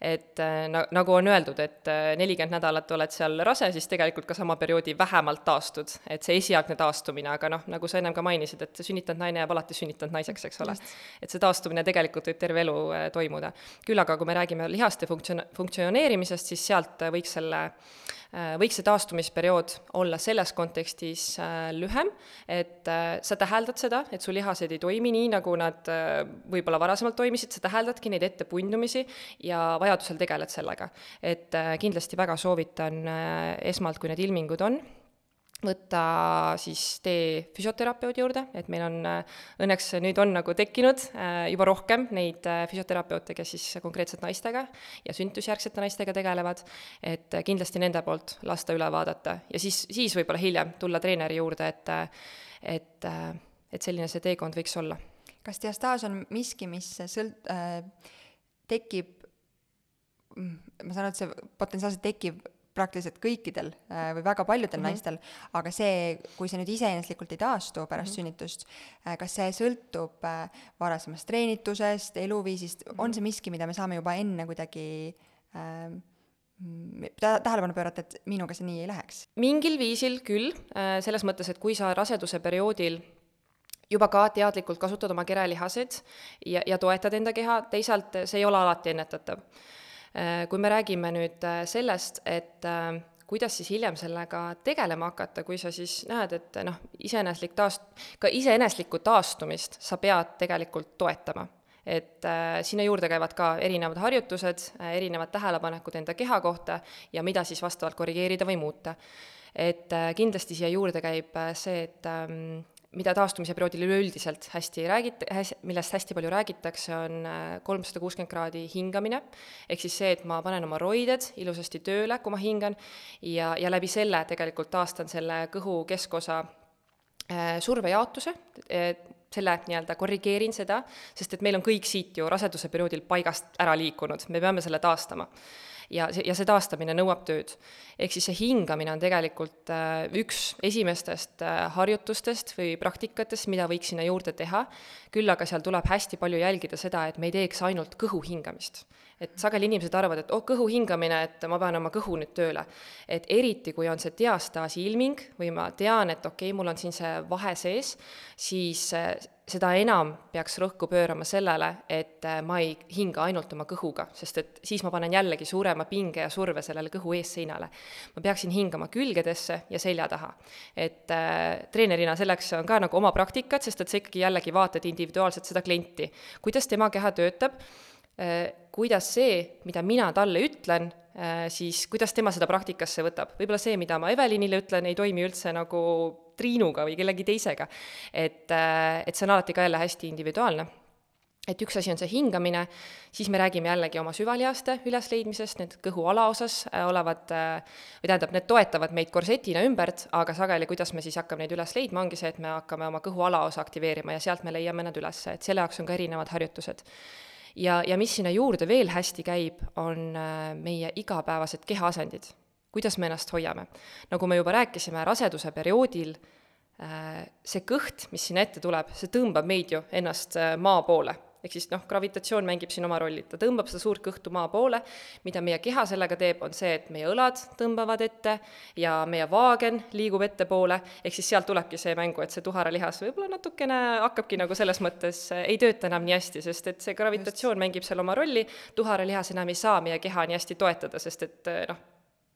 et äh, na-, nagu on öeldud, et äh, nelikümmend nädalat oled seal rase, siis tegelikult ka sama perioodi vähemalt taastud, et see esialgne taastumine, aga noh, nagu sa ennem ka mainisid, et sünnitanud naine jääb alati sünnitanud naiseks, eks ole. et see taastumine tegelikult võib terve elu äh, toimuda. küll aga kui me räägime lihaste funktsioon-, funktsioneerimisest, siis sealt võiks selle äh, Äh, võiks see taastumisperiood olla selles kontekstis äh, lühem, et äh, sa täheldad seda, et su lihased ei toimi nii, nagu nad võib-olla varasemalt toimisid, sa täheldadki neid ettepundumisi ja vajadusel tegeled sellega. et kindlasti väga soovitan esmalt, kui need ilmingud on, võtta siis tee füsioterapeudi juurde, et meil on õnneks nüüd on nagu tekkinud äh, juba rohkem neid äh, füsioterapeute, kes siis konkreetselt naistega ja sünnitusjärgsete naistega tegelevad, et kindlasti nende poolt lasta üle vaadata ja siis, siis võib-olla hiljem tulla treeneri juurde, et et, et selline see teekond võiks olla.
kas diastaas on miski, mis sõlt- äh,, tekib, mm, ma saan aru, et see potentsiaalselt tekib praktiliselt kõikidel äh, või väga paljudel mm -hmm. naistel, aga see, kui see nüüd iseeneslikult ei taastu pärast mm -hmm. sünnitust, äh, kas see sõltub äh, varasemast treenitusest, eluviisist mm, -hmm. on see miski, mida me saame juba enne kuidagi äh, tähelepanu pöörata, et minuga see nii ei läheks?
mingil viisil küll, selles mõttes, et kui sa raseduse perioodil juba ka teadlikult kasutad oma kerelihaseid ja, ja toetad enda keha, teisalt see ei ole alati ennetatav kui me räägime nüüd äh, sellest, et äh, kuidas siis hiljem sellega tegelema hakata, kui sa siis näed, et noh, iseeneslik taast-, ka iseeneslikku taastumist sa pead tegelikult toetama. et äh, sinna juurde käivad ka erinevad harjutused äh,, erinevad tähelepanekud enda keha kohta ja mida siis vastavalt korrigeerida või muuta. et äh, kindlasti siia juurde käib see, et ähm, mida taastumise perioodil üleüldiselt hästi räägit-, millest hästi palju räägitakse, on kolmsada kuuskümmend kraadi hingamine, ehk siis see, et ma panen oma roided ilusasti tööle, kui ma hingan, ja, ja läbi selle tegelikult taastan selle kõhu keskosa survejaotuse, selle nii-öelda korrigeerin seda, sest et meil on kõik siit ju raseduse perioodil paigast ära liikunud, me peame selle taastama ja see, ja see taastamine nõuab tööd. ehk siis see hingamine on tegelikult äh, üks esimestest äh, harjutustest või praktikatest, mida võiks sinna juurde teha, küll aga seal tuleb hästi palju jälgida seda, et me ei teeks ainult kõhu hingamist. et sageli inimesed arvavad, et oh, kõhu hingamine, et ma panen oma kõhu nüüd tööle. et eriti, kui on see diastaasi ilming või ma tean, et okei okay,, mul on siin see vahe sees, siis äh, seda enam peaks rõhku pöörama sellele, et äh, ma ei hinga ainult oma kõhuga, sest et siis ma panen jällegi suurema pinge ja surve sellele kõhu eesseinale. ma peaksin hingama külgedesse ja selja taha. et äh, treenerina selleks on ka nagu oma praktikad, sest et sa ikkagi jällegi vaatad individuaalselt seda klienti, kuidas tema keha töötab äh,, kuidas see, mida mina talle ütlen äh,, siis kuidas tema seda praktikasse võtab. võib-olla see, mida ma Evelinile ütlen, ei toimi üldse nagu Triinuga või kellegi teisega. et, äh, et see on alati ka jälle hästi individuaalne et üks asi on see hingamine, siis me räägime jällegi oma süvalihaste ülesleidmisest, need kõhu alaosas äh, olevad, äh, või tähendab, need toetavad meid korsetina ümbert, aga sageli, kuidas me siis hakkame neid üles leidma, ongi see, et me hakkame oma kõhu alaosa aktiveerima ja sealt me leiame nad üles, et selle jaoks on ka erinevad harjutused. ja, ja mis sinna juurde veel hästi käib, on meie igapäevased kehaasendid kuidas me ennast hoiame. nagu me juba rääkisime, raseduse perioodil äh, see kõht, mis sinna ette tuleb, see tõmbab meid ju ennast äh, maa poole. Ehk siis noh, gravitatsioon mängib siin oma rolli, ta tõmbab seda suurt kõhtu maa poole, mida meie keha sellega teeb, on see, et meie õlad tõmbavad ette ja meie vaagen liigub ettepoole, ehk siis sealt tulebki see mängu, et see tuharalihas võib-olla natukene hakkabki nagu selles mõttes, äh, ei tööta enam nii hästi, sest et see gravitatsioon Just. mängib seal oma rolli, tuharalihas enam ei saa meie keha nii hästi toetada, sest et noh,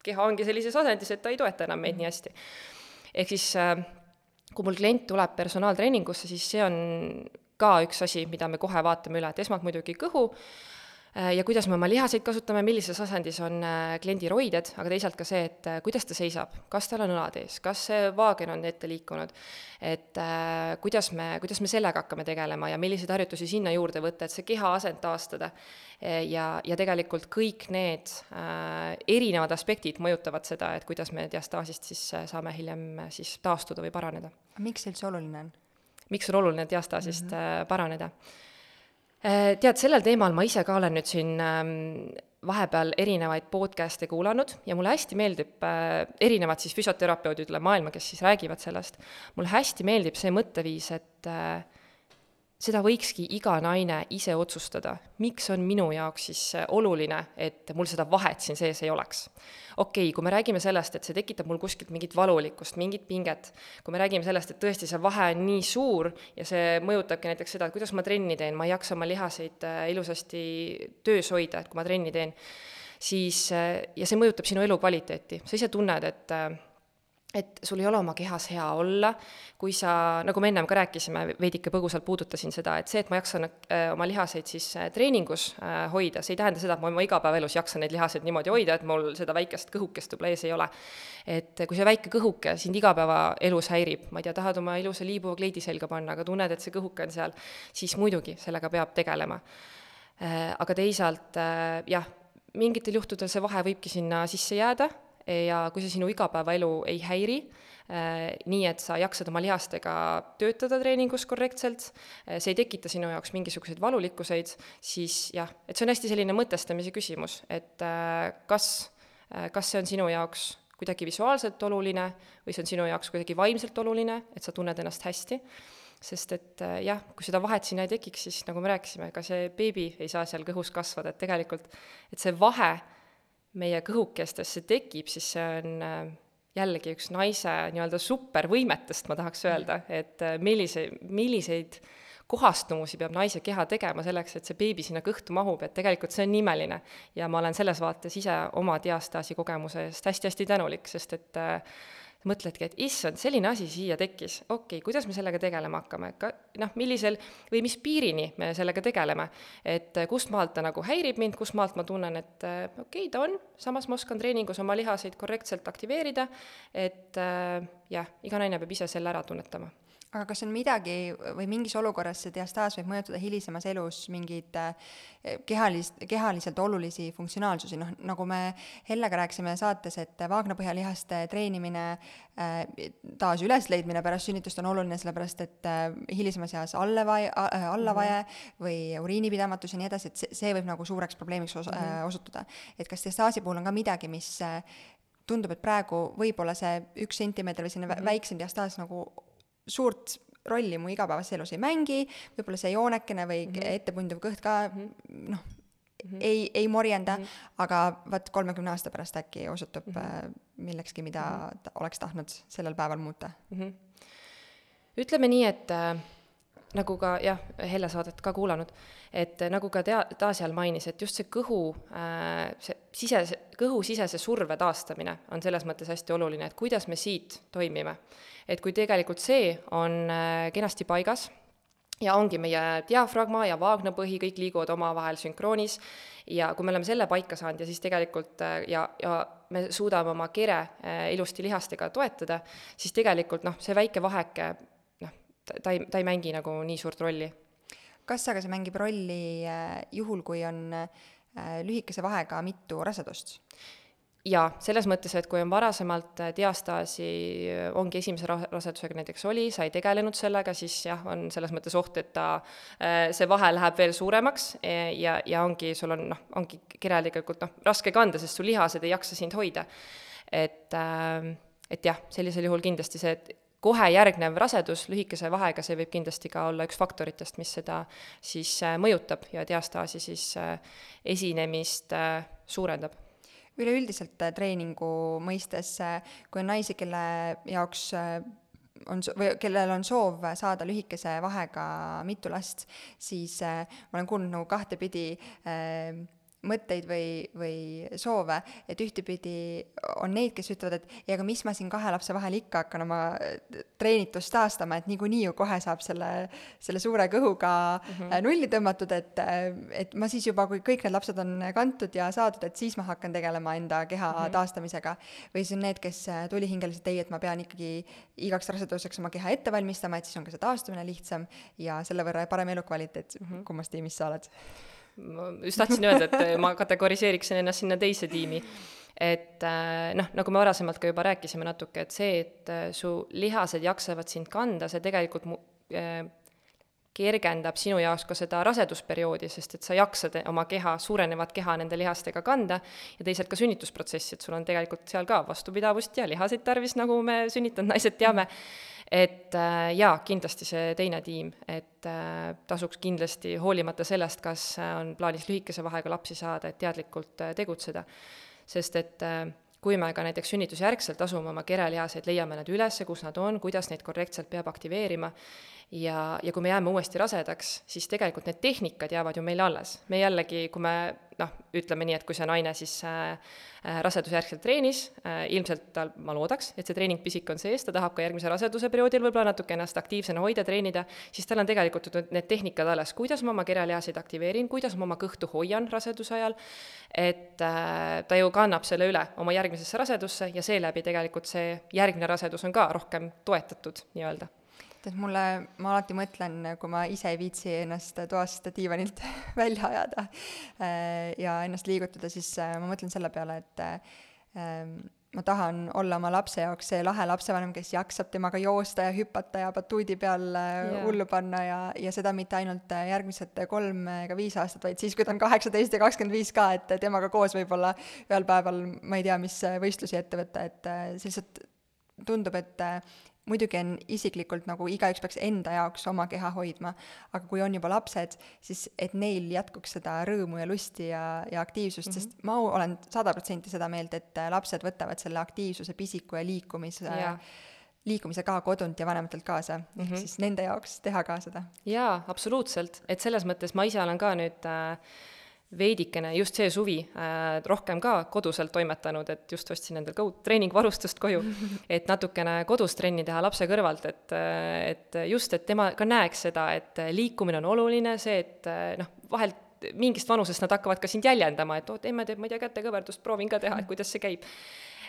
keha ongi sellises asendis, et ta ei toeta enam meid nii hästi. ehk siis äh, kui mul klient tuleb personaaltreeningusse, siis see on ka üks asi, mida me kohe vaatame üle, et esmalt muidugi kõhu, ja kuidas me oma lihaseid kasutame, millises asendis on äh, kliendi roided, aga teisalt ka see, et äh, kuidas ta seisab, kas tal on õlad ees, kas see vaagen on ette liikunud, et äh, kuidas me, kuidas me sellega hakkame tegelema ja milliseid harjutusi sinna juurde võtta, et see keha asend taastada. ja, ja tegelikult kõik need äh, erinevad aspektid mõjutavad seda, et kuidas me diastaasist siis saame hiljem siis taastuda või paraneda.
miks see üldse oluline on?
miks on oluline diastaasist mm -hmm. paraneda? Äh, tead, sellel teemal ma ise ka olen nüüd siin ähm, vahepeal erinevaid podcast'e kuulanud ja mulle hästi meeldib äh, erinevad siis füsioterapeudid üle maailma, kes siis räägivad sellest, mulle hästi meeldib see mõtteviis, et äh, seda võikski iga naine ise otsustada, miks on minu jaoks siis oluline, et mul seda vahet siin sees ei oleks. okei okay,, kui me räägime sellest, et see tekitab mul kuskilt mingit valulikkust, mingit pinget, kui me räägime sellest, et tõesti see vahe on nii suur ja see mõjutabki näiteks seda, et kuidas ma trenni teen, ma ei jaksa oma lihaseid äh, ilusasti töös hoida, et kui ma trenni teen, siis, äh, ja see mõjutab sinu elukvaliteeti, sa ise tunned, et äh, et sul ei ole oma kehas hea olla, kui sa, nagu me ennem ka rääkisime, veidike põgusalt puudutasin seda, et see, et ma jaksan äh, oma lihaseid siis äh, treeningus äh, hoida, see ei tähenda seda, et ma oma igapäevaelus jaksan neid lihaseid niimoodi hoida, et mul seda väikest kõhukest võib-olla ees ei ole. et kui see väike kõhuke sind igapäevaelus häirib, ma ei tea, tahad oma ilusa liibuva kleidi selga panna, aga tunned, et see kõhuke on seal, siis muidugi sellega peab tegelema. Aga teisalt jah, mingitel juhtudel see vahe võibki sinna sisse jääda ja kui see sinu igapäevaelu ei häiri, äh, nii et sa jaksad oma lihastega töötada treeningus korrektselt, äh, see ei tekita sinu jaoks mingisuguseid valulikkuseid, siis jah, et see on hästi selline mõtestamise küsimus, et äh, kas, kas see on sinu jaoks kuidagi visuaalselt oluline või see on sinu jaoks kuidagi vaimselt oluline, et sa tunned ennast hästi, sest et jah, kui seda vahet sinna ei tekiks, siis nagu me rääkisime, ka see beebi ei saa seal kõhus kasvada, et tegelikult, et see vahe meie kõhukestesse tekib, siis see on äh, jällegi üks naise nii-öelda supervõimetest, ma tahaks öelda, et äh, millise, milliseid kohastumusi peab naise keha tegema selleks, et see beebi sinna kõhtu mahub, et tegelikult see on imeline. ja ma olen selles vaates ise oma diastaasi kogemuse eest hästi-hästi tänulik, sest et äh, mõtledki, et issand, selline asi siia tekkis, okei okay,, kuidas me sellega tegelema hakkame, ka noh, millisel või mis piirini me sellega tegeleme. et eh, kust maalt ta nagu häirib mind, kust maalt ma tunnen, et eh, okei okay,, ta on, samas ma oskan treeningus oma lihaseid korrektselt aktiveerida, et äh, jah, iga naine peab ise selle ära tunnetama
aga kas on midagi või mingis olukorras see diastaas võib mõjutada hilisemas elus mingeid kehalist, kehaliselt olulisi funktsionaalsusi, noh nagu me Hellega rääkisime saates, et vaagnapõhjalihaste treenimine, taas ülesleidmine pärast sünnitust on oluline, sellepärast et hilisemas eas allavae, allavae -hmm. või uriinipidamatus ja nii edasi, et see, see võib nagu suureks probleemiks os- mm, -hmm. osutuda. et kas diastaasi puhul on ka midagi, mis tundub, et praegu võib-olla see üks sentimeeter või selline mm -hmm. väiksem diastaas nagu suurt rolli mu igapäevases elus ei mängi, võib-olla see joonekene või mm -hmm. ettepunduv kõht ka -hmm. noh mm, -hmm. ei, ei morjenda mm, -hmm. aga vaat kolmekümne aasta pärast äkki osutub mm -hmm. millekski, mida -hmm. ta oleks tahtnud sellel päeval muuta mm. -hmm.
ütleme nii, et äh, nagu ka jah, Helle saadet ka kuulanud, et nagu ka tea-, Daasial mainis, et just see kõhu äh,, see sisese, kõhusisese surve taastamine on selles mõttes hästi oluline, et kuidas me siit toimime et kui tegelikult see on äh, kenasti paigas ja ongi meie diafragma ja vaagnapõhi, kõik liiguvad omavahel sünkroonis ja kui me oleme selle paika saanud ja siis tegelikult äh, ja, ja me suudame oma kere äh, ilusti lihastega toetada, siis tegelikult noh, see väike vaheke noh, ta ei, ta ei mängi nagu nii suurt rolli.
kas aga see mängib rolli juhul, kui on lühikese vahega mitu rasedust?
jaa, selles mõttes, et kui on varasemalt äh, diastaasi, äh, ongi esimese rasedusega näiteks oli, sa ei tegelenud sellega, siis jah, on selles mõttes oht, et ta, äh, see vahe läheb veel suuremaks e, ja, ja ongi, sul on noh, ongi kirjalikult noh, raske kanda, sest su lihased ei jaksa sind hoida. et, et jah, sellisel juhul kindlasti see, et kohe järgnev rasedus lühikese vahega, see võib kindlasti ka olla üks faktoritest, mis seda siis mõjutab ja diastaasi siis esinemist suurendab.
Üleüldiselt äh, treeningu mõistes, äh, kui on naisi, kelle jaoks äh, on, või kellel on soov saada lühikese vahega mitu last, siis äh, ma olen kuulnud nagu kahtepidi äh, mõtteid või, või soove, et ühtepidi on neid, kes ütlevad, et ei, aga mis ma siin kahe lapse vahel ikka hakkan oma treenitust taastama, et niikuinii ju kohe saab selle, selle suure kõhuga mm -hmm. nulli tõmmatud, et, et ma siis juba, kui kõik need lapsed on kantud ja saadud, et siis ma hakkan tegelema enda keha mm -hmm. taastamisega. või siis on need, kes tulihingeliselt, ei, et ma pean ikkagi igaks raseduseks oma keha ette valmistama, et siis on ka see taastumine lihtsam ja selle võrra parem elukvaliteet mm, -hmm. kummast tiimist sa oled
ma just tahtsin öelda, et ma kategoriseeriksin ennast sinna teise tiimi. et äh, noh, nagu me varasemalt ka juba rääkisime natuke, et see, et äh, su lihased jaksavad sind kanda, see tegelikult mu-, äh, kergendab sinu jaoks ka seda rasedusperioodi, sest et sa jaksad oma keha, suurenevat keha nende lihastega kanda ja teisalt ka sünnitusprotsessi, et sul on tegelikult seal ka vastupidavust ja lihaseid tarvis, nagu me sünnitanud naised teame mm et äh, jaa, kindlasti see teine tiim, et äh, tasuks kindlasti hoolimata sellest, kas äh, on plaanis lühikese vahega lapsi saada, et teadlikult tegutseda. sest et kui me ka näiteks sünnitusjärgselt asume oma kerelihaseid, leiame nad üles, kus nad on, kuidas neid korrektselt peab aktiveerima, ja, ja kui me jääme uuesti rasedaks, siis tegelikult need tehnikad jäävad ju meile alles. me jällegi, kui me noh, ütleme nii, et kui see naine siis äh, äh, rasedusjärgselt treenis äh,, ilmselt tal, ma loodaks, et see treeningpisik on sees, ta tahab ka järgmise raseduse perioodil võib-olla natuke ennast aktiivsena hoida, treenida, siis tal on tegelikult need tehnikad alles, kuidas ma oma kerelihaseid aktiveerin, kuidas ma oma kõhtu hoian raseduse ajal, et äh, ta ju kannab selle üle oma järgmisesse rasedusse ja seeläbi tegelikult see järgmine rasedus on ka rohkem toetatud nii-öelda
tead, mulle, ma alati mõtlen, kui ma ise ei viitsi ennast toast diivanilt välja ajada äh, ja ennast liigutada, siis äh, ma mõtlen selle peale, et ähm, ma tahan olla oma lapse jaoks see lahe lapsevanem, kes jaksab temaga joosta ja hüpata ja batuudi peal yeah. hullu panna ja, ja seda mitte ainult järgmised kolm ega viis aastat, vaid siis, kui ta on kaheksateist ja kakskümmend viis ka, et temaga koos võib-olla ühel päeval ma ei tea, mis võistlusi ette võtta, et see lihtsalt tundub, et muidugi on isiklikult nagu igaüks peaks enda jaoks oma keha hoidma, aga kui on juba lapsed, siis et neil jätkuks seda rõõmu ja lusti ja, ja aktiivsust mm, -hmm. sest ma olen sada protsenti seda meelt, et lapsed võtavad selle aktiivsuse, pisiku ja liikumise yeah liikumise ka kodunt ja vanematelt kaasa mm, -hmm. ehk mhm. siis nende jaoks teha ka seda.
jaa, absoluutselt, et selles mõttes ma ise olen ka nüüd äh, veidikene just see suvi äh, rohkem ka koduselt toimetanud, et just ostsin endale uut treeningvarustust koju, et natukene kodus trenni teha lapse kõrvalt, et, äh, et just, et tema ka näeks seda, et liikumine on oluline, see, et äh, noh, vahelt mingist vanusest nad hakkavad ka sind jäljendama, et oo, emme teeb, ma ei tea, kätekõverdust, proovin ka teha, et kuidas see käib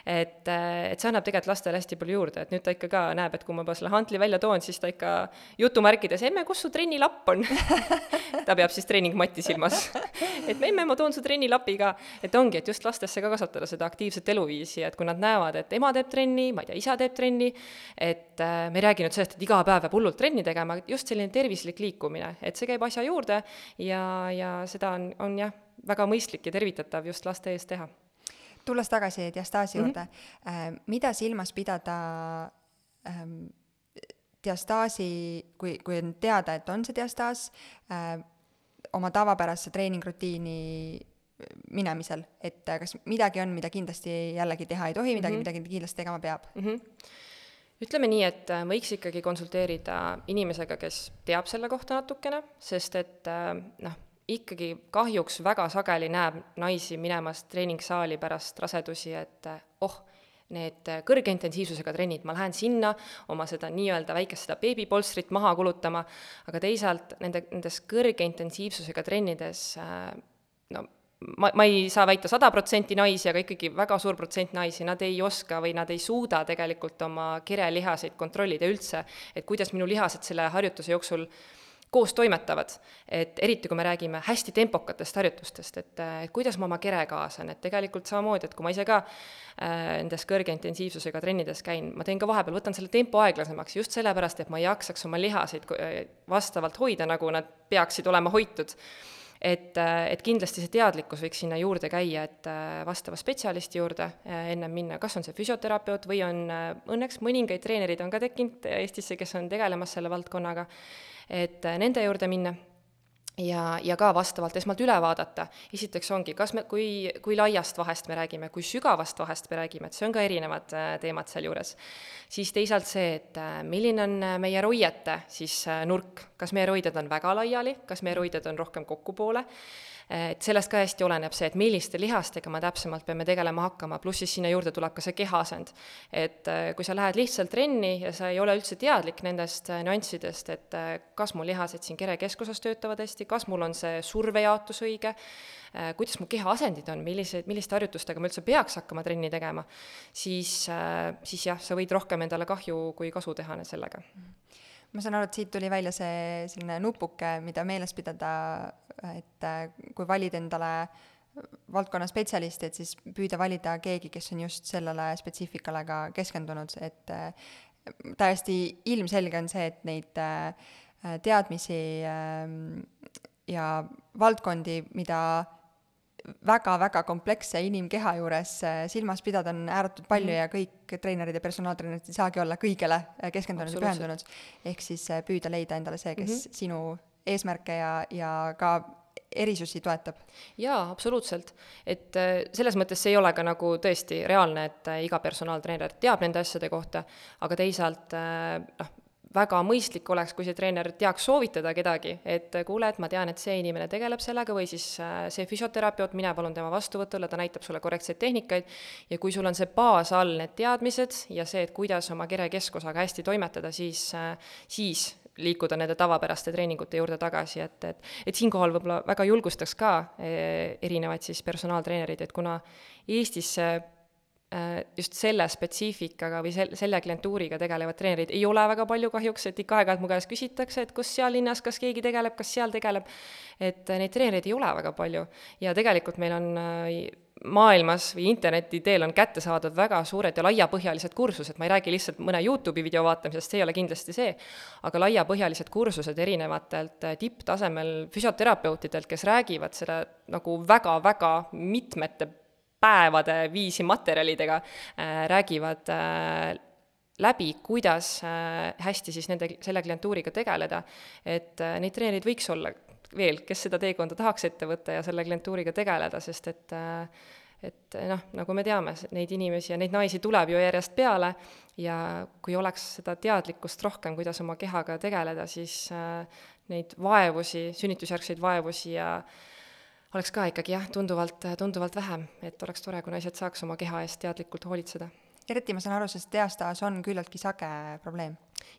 et, et see annab tegelikult lastele hästi palju juurde, et nüüd ta ikka ka näeb, et kui ma juba selle hantli välja toon, siis ta ikka jutumärkides, emme, kus su trennilapp on? Ta peab siis treeningmatti silmas. Et emme, ma toon su trennilapi ka. et ongi, et just lastesse ka kasvatada seda aktiivset eluviisi, et kui nad näevad, et ema teeb trenni, ma ei tea, isa teeb trenni, et äh, me ei räägi nüüd sellest, et iga päev peab hullult trenni tegema, just selline tervislik liikumine, et see käib asja juurde ja, ja seda on, on jah, väga mõistlik ja tervitatav just laste ees teha
tulles tagasi diastaasi mm -hmm. juurde äh,, mida silmas pidada ähm, diastaasi, kui, kui on teada, et on see diastaas äh,, oma tavapärase treeningrutiini minemisel, et äh, kas midagi on, mida kindlasti jällegi teha ei tohi, midagi mm, -hmm. midagi kindlasti tegema peab mm? -hmm
ütleme nii, et äh, võiks ikkagi konsulteerida inimesega, kes teab selle kohta natukene, sest et äh, noh, ikkagi kahjuks väga sageli näeb naisi minemas treeningsaali pärast rasedusi, et oh, need kõrge intensiivsusega trennid, ma lähen sinna oma seda nii-öelda väikest seda beebipolstrit maha kulutama, aga teisalt nende, nendes kõrge intensiivsusega trennides no ma, ma ei saa väita sada protsenti naisi, aga ikkagi väga suur protsent naisi, nad ei oska või nad ei suuda tegelikult oma kirelihaseid kontrollida üldse, et kuidas minu lihased selle harjutuse jooksul äh, koos toimetavad, et eriti, kui me räägime hästi tempokatest harjutustest, et, kuidas ma oma kere kaasan, et tegelikult samamoodi, et kui ma ise ka äh, nendes kõrge intensiivsusega trennides käin, ma teen ka vahepeal, võtan selle tempo aeglasemaks just sellepärast, et ma jaksaks oma lihaseid äh, vastavalt hoida, nagu nad peaksid olema hoitud et, äh, et kindlasti see teadlikkus võiks sinna juurde käia, et äh, vastava spetsialisti juurde äh, ennem minna, kas on see füsioterapeut või on õnneks mõningaid treenereid on ka tekkinud Eestisse, kes on tegelemas selle valdkonnaga, et nende juurde minna ja, ja ka vastavalt esmalt üle vaadata, esiteks ongi, kas me, kui, kui laiast vahest me räägime, kui sügavast vahest me räägime, et see on ka erinevad äh, teemad sealjuures. siis teisalt see, et äh, milline on äh, meie roiete siis nurk, kas meie roided on väga laiali, kas meie roided on rohkem kokkupoole et sellest ka hästi oleneb see, et milliste lihastega me täpsemalt peame tegelema hakkama, pluss siis sinna juurde tuleb ka see kehaasend. et äh, kui sa lähed lihtsalt trenni ja sa ei ole üldse teadlik nendest äh, nüanssidest, et kas mu lihased siin kere keskusas töötavad hästi, kas mul on see survejaotus õige, kuidas mu kehaasendid on, millised, milliste harjutustega ma üldse peaks hakkama trenni tegema, siis, siis jah, sa võid rohkem endale kahju kui kasu teha sellega
ma saan aru, et siit tuli välja see selline nupuke, mida meeles pidada, et äh, kui valid endale valdkonna spetsialisti, et siis püüda valida keegi, kes on just sellele spetsiifikale ka keskendunud, et äh, täiesti ilmselge on see, et neid äh, teadmisi ähm, ja valdkondi, mida väga-väga kompleksse inimkeha juures äh, silmas pidada on ääretult palju mm. ja kõik treenerid ja personaaltreenerid ei saagi olla kõigele äh, keskendunud ja pühendunud. ehk siis äh, püüda leida endale see, kes mm -hmm. sinu eesmärke ja, ja ka erisusi toetab?
jaa, absoluutselt. et selles mõttes see ei ole ka nagu tõesti reaalne, et iga personaaltreener teab nende asjade kohta, aga teisalt noh, väga mõistlik oleks, kui see treener teaks soovitada kedagi, et kuule, et ma tean, et see inimene tegeleb sellega või siis äh, see füsioterapeut, mine palun tema vastuvõtule, ta näitab sulle korrektseid tehnikaid. Ja kui sul on see baas all, need teadmised ja see, et kuidas oma kerekeskusaga hästi toimetada, siis, äh, siis liikuda nende tavapäraste treeningute juurde tagasi, et, et, et siinkohal võib-olla väga julgustaks ka eh, erinevaid siis personaaltreenereid, et kuna Eestisse Äh, just selle spetsiifikaga või sel-, selle klientuuriga tegelevad treenerid ei ole väga palju kahjuks, et ikka aeg-ajalt mu käest küsitakse, et kus seal linnas, kas keegi tegeleb, kas seal tegeleb, et äh, neid treenereid ei ole väga palju. ja tegelikult meil on äh, maailmas või interneti teel on kätte saadud väga suured ja laiapõhjalised kursused, ma ei räägi lihtsalt mõne YouTube'i video vaatamisest, see ei ole kindlasti see, aga laiapõhjalised kursused erinevatelt tipptasemel füsioterapeutidelt, kes räägivad seda nagu väga-väga mitmete päevade viisi materjalidega äh, räägivad äh, läbi, kuidas äh, hästi siis nende, selle klientuuriga tegeleda, et neid treenereid võiks olla veel, kes seda teekonda tahaks ette võtta ja selle klientuuriga tegeleda, sest et et noh, nagu me teame, neid inimesi ja neid naisi tuleb ju järjest peale ja kui oleks seda teadlikkust rohkem, kuidas oma kehaga tegeleda, siis neid vaevusi, sünnitusjärgseid vaevusi ja äh, oleks ka ikkagi jah, tunduvalt, tunduvalt vähem, et oleks tore, kui naised saaks oma keha eest teadlikult hoolitseda
eriti ma saan aru, sest diastaas on küllaltki sage probleem.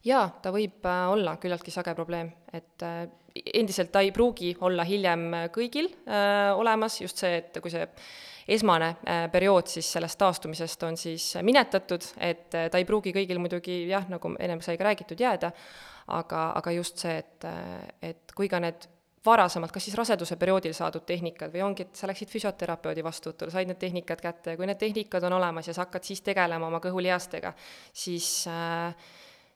jaa, ta võib äh, olla küllaltki sage probleem, et äh, endiselt ta ei pruugi olla hiljem kõigil äh, olemas, just see, et kui see esmane äh, periood siis sellest taastumisest on siis minetatud, et äh, ta ei pruugi kõigil muidugi jah, nagu ennem sai ka räägitud, jääda, aga, aga just see, et, et kui ka need varasemalt, kas siis raseduse perioodil saadud tehnikad või ongi, et sa läksid füsioterapeudi vastuvõtule, said need tehnikad kätte. Ja kui need tehnikad on olemas ja sa hakkad siis tegelema oma kõhulihastega, siis äh,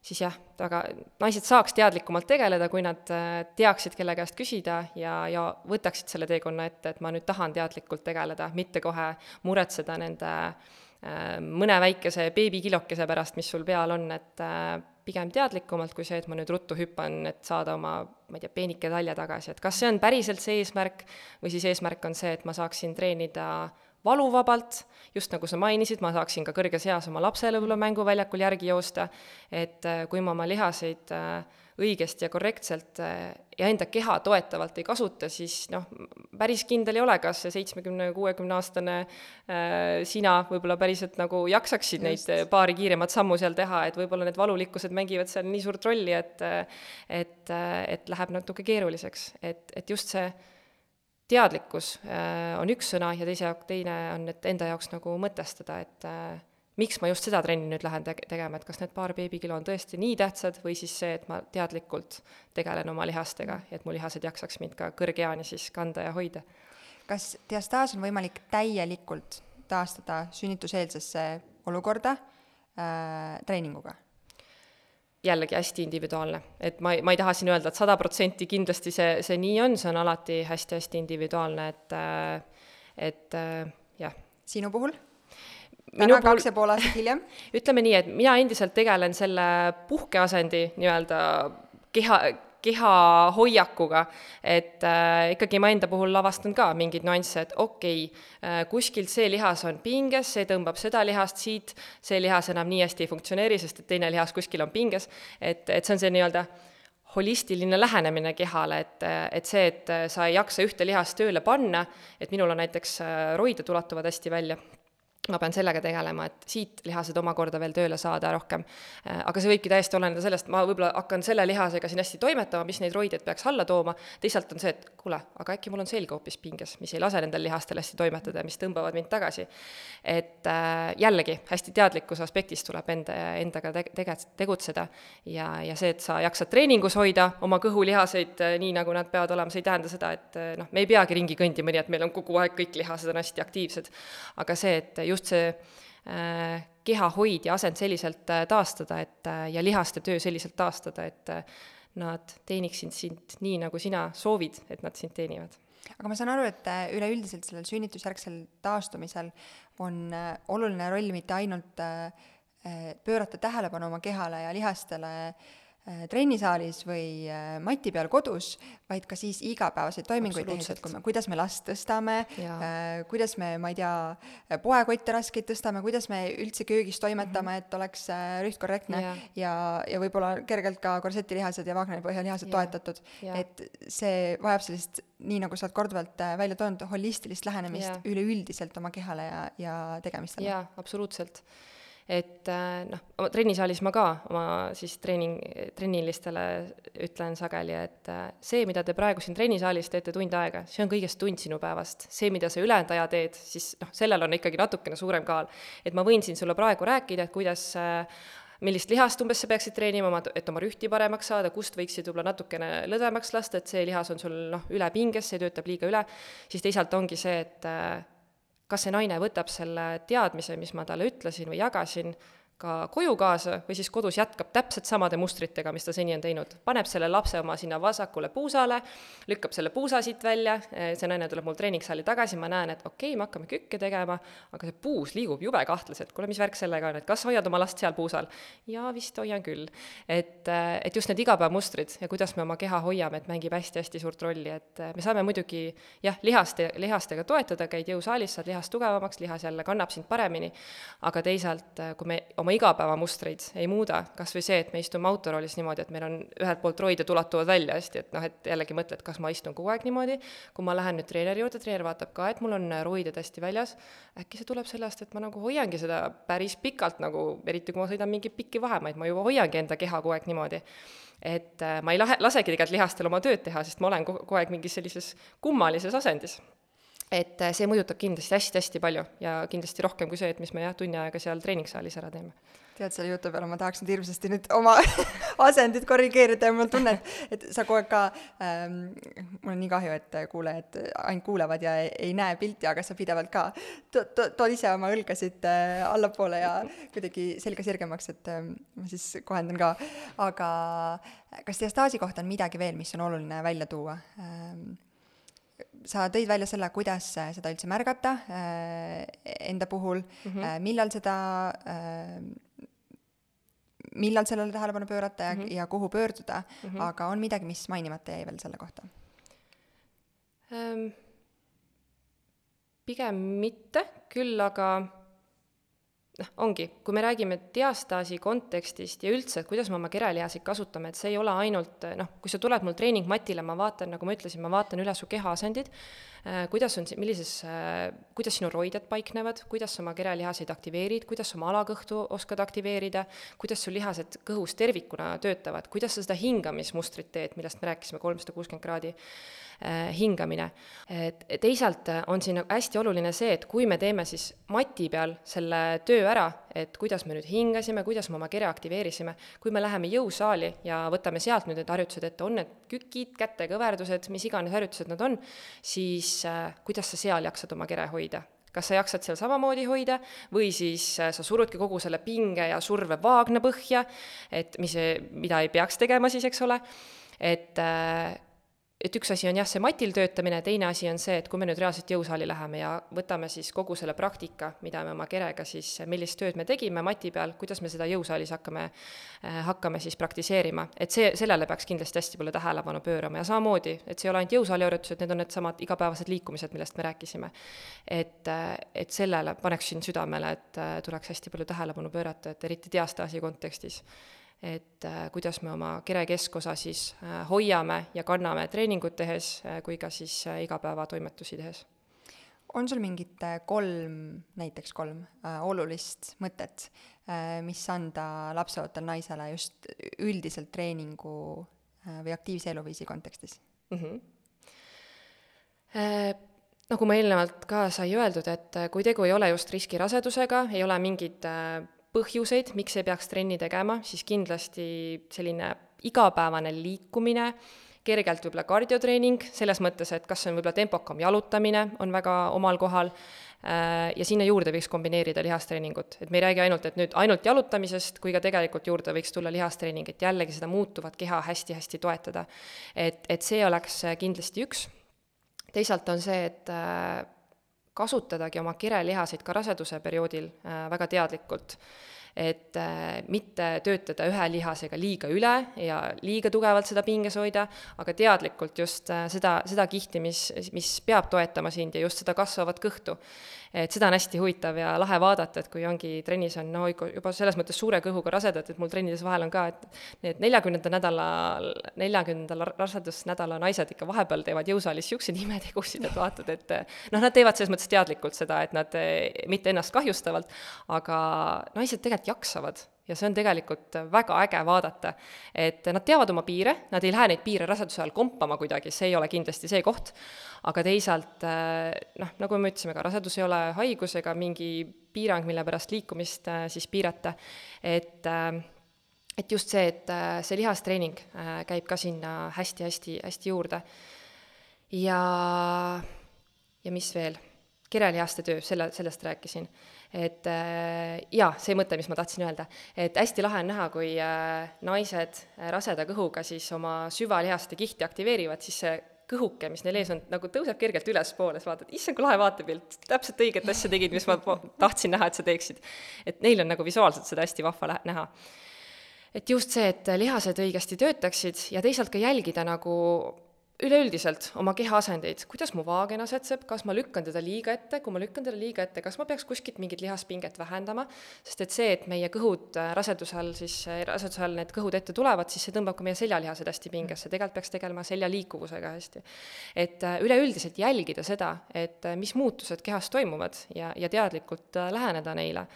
siis jah, aga naised saaks teadlikumalt tegeleda, kui nad äh, teaksid, kelle käest küsida ja, ja võtaksid selle teekonna ette, et ma nüüd tahan teadlikult tegeleda, mitte kohe muretseda nende äh, mõne väikese beebikilokese pärast, mis sul peal on, et äh, pigem teadlikumalt kui see, et ma nüüd ruttu hüppan, et saada oma, ma ei tea, peenike talje tagasi, et kas see on päriselt see eesmärk või siis eesmärk on see, et ma saaksin treenida valuvabalt, just nagu sa mainisid, ma saaksin ka kõrges eas oma lapsele võib-olla mänguväljakul järgi joosta, et äh, kui ma oma lihaseid äh, õigesti ja korrektselt äh, ja enda keha toetavalt ei kasuta, siis noh, päris kindel ei ole, kas see seitsmekümne, kuuekümne aastane äh, sina võib-olla päriselt nagu jaksaksid Just. neid paari kiiremat sammu seal teha, et võib-olla need valulikkused mängivad seal nii suurt rolli, et et, et läheb natuke keeruliseks, et, et just see teadlikkus äh, on üks sõna ja teise, teine on, et enda jaoks nagu mõtestada, et äh, miks ma just seda trenni nüüd lähen tege-, tegema, et kas need paar beebikilo on tõesti nii tähtsad või siis see, et ma teadlikult tegelen oma lihastega ja et mu lihased jaksaks mind ka kõrge eani siis kanda ja hoida.
kas diastaas on võimalik täielikult taastada sünnituseelsesse olukorda äh, treeninguga?
jällegi hästi individuaalne, et ma ei, ma ei taha siin öelda, et sada protsenti kindlasti see, see nii on, see on alati hästi-hästi individuaalne, et, et jah.
sinu puhul? Täna kaks ja pool aastat hiljem?
ütleme nii, et mina endiselt tegelen selle puhkeasendi nii-öelda keha, kehahoiakuga, et äh, ikkagi ma enda puhul lavastan ka mingeid nüansse, et okei okay, äh,, kuskilt see lihas on pinges, see tõmbab seda lihast siit, see lihas enam nii hästi ei funktsioneeri, sest et teine lihas kuskil on pinges, et, et see on see nii-öelda holistiline lähenemine kehale, et, et see, et sa ei jaksa ühte lihast tööle panna, et minul on näiteks äh, roided ulatuvad hästi välja ma pean sellega tegelema, et siit lihased omakorda veel tööle saada rohkem. Äh, aga see võibki täiesti oleneda sellest, ma võib-olla hakkan selle lihasega siin hästi toimetama, mis neid roideid peaks alla tooma, teisalt on see, et kuule, aga äkki mul on selg hoopis pinges, mis ei lase nendel lihastel hästi toimetada ja mis tõmbavad mind tagasi. et äh, jällegi, hästi teadlikkuse aspektist tuleb enda, endaga tege-, tege-, tegutseda ja, ja see, et sa jaksad treeningus hoida oma kõhulihaseid äh, nii, nagu nad peavad olema, see ei tähenda seda, et äh, noh, me ei peagi ringi kõndima nii, et meil on kogu aeg kõik lihased on hästi aktiivsed. aga see, et just see äh, kehahoid ja asend selliselt äh, taastada, et äh, ja lihaste töö selliselt taastada, et nad teeniksid sind nii, nagu sina soovid, et nad sind teenivad.
Aga ma saan aru, et üleüldiselt sellel sünnitusjärgsel taastumisel on oluline roll mitte ainult pöörata tähelepanu oma kehale ja lihastele Äh, trennisaalis või äh, mati peal kodus, vaid ka siis igapäevaseid toiminguid tehes, et kui me, kuidas me last tõstame, äh, kuidas me, ma ei tea, poekotte raskeid tõstame, kuidas me üldse köögis toimetame, et oleks rüht korrektne. Ja, ja, ja võib-olla kergelt ka korsetilihased ja vaagnapõhjalihased toetatud. et see vajab sellist, nii nagu sa oled korduvalt välja toonud, holistilist lähenemist üleüldiselt oma kehale ja, ja tegemistele.
jaa, absoluutselt et äh, noh, trennisaalis ma ka oma siis treening, trennilistele ütlen sageli, et äh, see, mida te praegu siin trennisaalis teete tund aega, see on kõigest tund sinu päevast. see, mida sa ülejäänud aja teed, siis noh, sellel on ikkagi natukene suurem kaal. et ma võin siin sulle praegu rääkida, et kuidas äh, millist lihast umbes sa peaksid treenima, oma, et oma rühti paremaks saada, kust võiksid võib-olla natukene lõdvemaks lasta, et see lihas on sul noh, üle pinges, see töötab liiga üle, siis teisalt ongi see, et kas see naine võtab selle teadmise, mis ma talle ütlesin või jagasin, ka koju kaasa või siis kodus jätkab täpselt samade mustritega, mis ta seni on teinud. paneb selle lapse oma sinna vasakule puusale, lükkab selle puusa siit välja, see naine tuleb mul treeningsaali tagasi, ma näen, et okei okay,, me hakkame kükke tegema, aga see puus liigub jube kahtlaselt, kuule, mis värk sellega on, et kas hoiad oma last seal puusal? jaa, vist hoian küll. et, et just need igapäevamustrid ja kuidas me oma keha hoiame, et mängib hästi-hästi suurt rolli, et me saame muidugi jah, lihaste, lihastega toetada, käid jõusaalis, saad lihast tugevamaks, lihas jälle kannab sind paremini, aga teisalt, kui me oma oma igapäevamustreid ei muuda, kas või see, et me istume autoroolis niimoodi, et meil on ühelt poolt roided ulatuvad välja hästi, et noh, et jällegi mõtle, et kas ma istun kogu aeg niimoodi, kui ma lähen nüüd treeneri juurde, treener vaatab ka, et mul on roided hästi väljas, äkki see tuleb sellest, et ma nagu hoiangi seda päris pikalt nagu, eriti kui ma sõidan mingeid pikki vahemaid, ma juba hoiangi enda keha kogu aeg niimoodi. Et äh, ma ei lahe, lasegi tegelikult lihastel oma tööd teha, sest ma olen kogu aeg mingis sellises kummalises asendis et äh, see mõjutab kindlasti hästi-hästi palju ja kindlasti rohkem kui see, et mis me jah, tunni aega seal treeningsaalis ära teeme.
tead, selle jutu peale ma tahaks nüüd hirmsasti nüüd oma asendit korrigeerida ja mul on tunne, et, et sa kogu aeg ka ähm,, mul on nii kahju, et kuulajad ainult kuulevad ja ei, ei näe pilti, aga sa pidevalt ka to-, to-, tood ise oma õlgasid äh, allapoole ja kuidagi selga sirgemaks, et äh, ma siis kohendan ka. aga kas diastaaži kohta on midagi veel, mis on oluline välja tuua ähm,? Sa tõid välja selle, kuidas seda üldse märgata äh, enda puhul mm, -hmm. millal seda äh, millal sellele tähelepanu pöörata ja mm, -hmm. ja kuhu pöörduda mm, -hmm. aga on midagi, mis mainimata jäi veel selle kohta
ähm,? pigem mitte, küll aga noh, ongi, kui me räägime diastaasi kontekstist ja üldse, et kuidas me oma kerelihaseid kasutame, et see ei ole ainult noh, kui sa tuled mul treeningmatile, ma vaatan, nagu ma ütlesin, ma vaatan üle su kehaasendid, kuidas on, millises, äh, kuidas sinu roided paiknevad, kuidas sa oma kerelihaseid aktiveerid, kuidas sa oma alakõhtu oskad aktiveerida, kuidas sul lihased kõhus tervikuna töötavad, kuidas sa seda hingamismustrit teed, millest me rääkisime, kolmsada kuuskümmend kraadi Äh, hingamine. teisalt on siin hästi oluline see, et kui me teeme siis mati peal selle töö ära, et kuidas me nüüd hingasime, kuidas me oma kere aktiveerisime, kui me läheme jõusaali ja võtame sealt nüüd need harjutused ette, on need kükid, kätekõverdused, mis iganes harjutused nad on, siis äh, kuidas sa seal jaksad oma kere hoida? Kas sa jaksad seal samamoodi hoida või siis äh, sa surudki kogu selle pinge ja surve vaagna põhja, et mis, mida ei peaks tegema siis, eks ole, et äh, et üks asi on jah, see matil töötamine, teine asi on see, et kui me nüüd reaalselt jõusaali läheme ja võtame siis kogu selle praktika, mida me oma kerega siis, millist tööd me tegime mati peal, kuidas me seda jõusaalis hakkame äh,, hakkame siis praktiseerima, et see, sellele peaks kindlasti hästi palju tähelepanu pöörama ja samamoodi, et see ei ole ainult jõusaali harjutused, need on needsamad igapäevased liikumised, millest me rääkisime. et, äh, et sellele paneksin südamele, et äh, tuleks hästi palju tähelepanu pöörata, et eriti diastaasi kontekstis et äh, kuidas me oma kere keskosa siis äh, hoiame ja kanname treeningut tehes äh, kui ka siis igapäevatoimetusi tehes.
on sul mingid äh, kolm, näiteks kolm äh, olulist mõtet äh,, mis anda lapseootel naisele just üldiselt treeningu äh, või aktiivse eluviisi kontekstis mm? -hmm.
Äh, nagu ma eelnevalt ka sai öeldud, et kui tegu ei ole just riskirasedusega, ei ole mingit äh, põhjuseid, miks ei peaks trenni tegema, siis kindlasti selline igapäevane liikumine, kergelt võib-olla kardiotreening, selles mõttes, et kas see on võib-olla tempokam jalutamine, on väga omal kohal, äh, ja sinna juurde võiks kombineerida lihastreeningut, et me ei räägi ainult, et nüüd ainult jalutamisest, kui ka tegelikult juurde võiks tulla lihastreening, et jällegi seda muutuvat keha hästi-hästi toetada. et, et see oleks kindlasti üks, teisalt on see, et äh, kasutadagi oma kirelihaseid ka raseduse perioodil äh, väga teadlikult. Et äh, mitte töötada ühe lihasega liiga üle ja liiga tugevalt seda pinges hoida, aga teadlikult just äh, seda, seda kihti, mis, mis peab toetama sind ja just seda kasvavat kõhtu et seda on hästi huvitav ja lahe vaadata, et kui ongi trennis on no juba selles mõttes suure kõhuga rasedad, et mul trennides vahel on ka, et need neljakümnenda nädala, neljakümnendal rasedusnädala naised ikka vahepeal teevad jõusaalis niisuguseid imetegusid, et vaatad, et noh, nad teevad selles mõttes teadlikult seda, et nad mitte ennast kahjustavalt, aga naised tegelikult jaksavad ja see on tegelikult väga äge vaadata. et nad teavad oma piire, nad ei lähe neid piire raseduse ajal kompama kuidagi, see ei ole kindlasti see koht, aga teisalt noh, nagu me ütlesime ka, rasedus ei ole haigus ega mingi piirang, mille pärast liikumist äh, siis piirata, et äh, et just see, et see lihastreening käib ka sinna hästi-hästi-hästi juurde. ja, ja mis veel, kirelihaste töö, selle, sellest rääkisin et äh, jaa, see mõte, mis ma tahtsin öelda, et hästi lahe on näha, kui äh, naised äh, raseda kõhuga siis oma süvalihaste kihti aktiveerivad, siis see kõhuke, mis neil ees on, nagu tõuseb kergelt ülespoole, sa vaatad, issand, kui lahe vaatepilt, täpselt õiget asja tegid, mis ma tahtsin näha, et sa teeksid. et neil on nagu visuaalselt seda hästi vahva näha. et just see, et lihased õigesti töötaksid ja teisalt ka jälgida nagu üleüldiselt oma kehaasendeid, kuidas mu vaagen asetseb, kas ma lükkan teda liiga ette, kui ma lükkan teda liiga ette, kas ma peaks kuskilt mingit lihaspinget vähendama, sest et see, et meie kõhud äh, raseduse all siis, äh, raseduse all need kõhud ette tulevad, siis see tõmbab ka meie seljalihased hästi pingesse, tegelikult peaks tegelema selja liikuvusega hästi. et äh, üleüldiselt jälgida seda, et mis muutused kehas toimuvad ja, ja teadlikult läheneda neile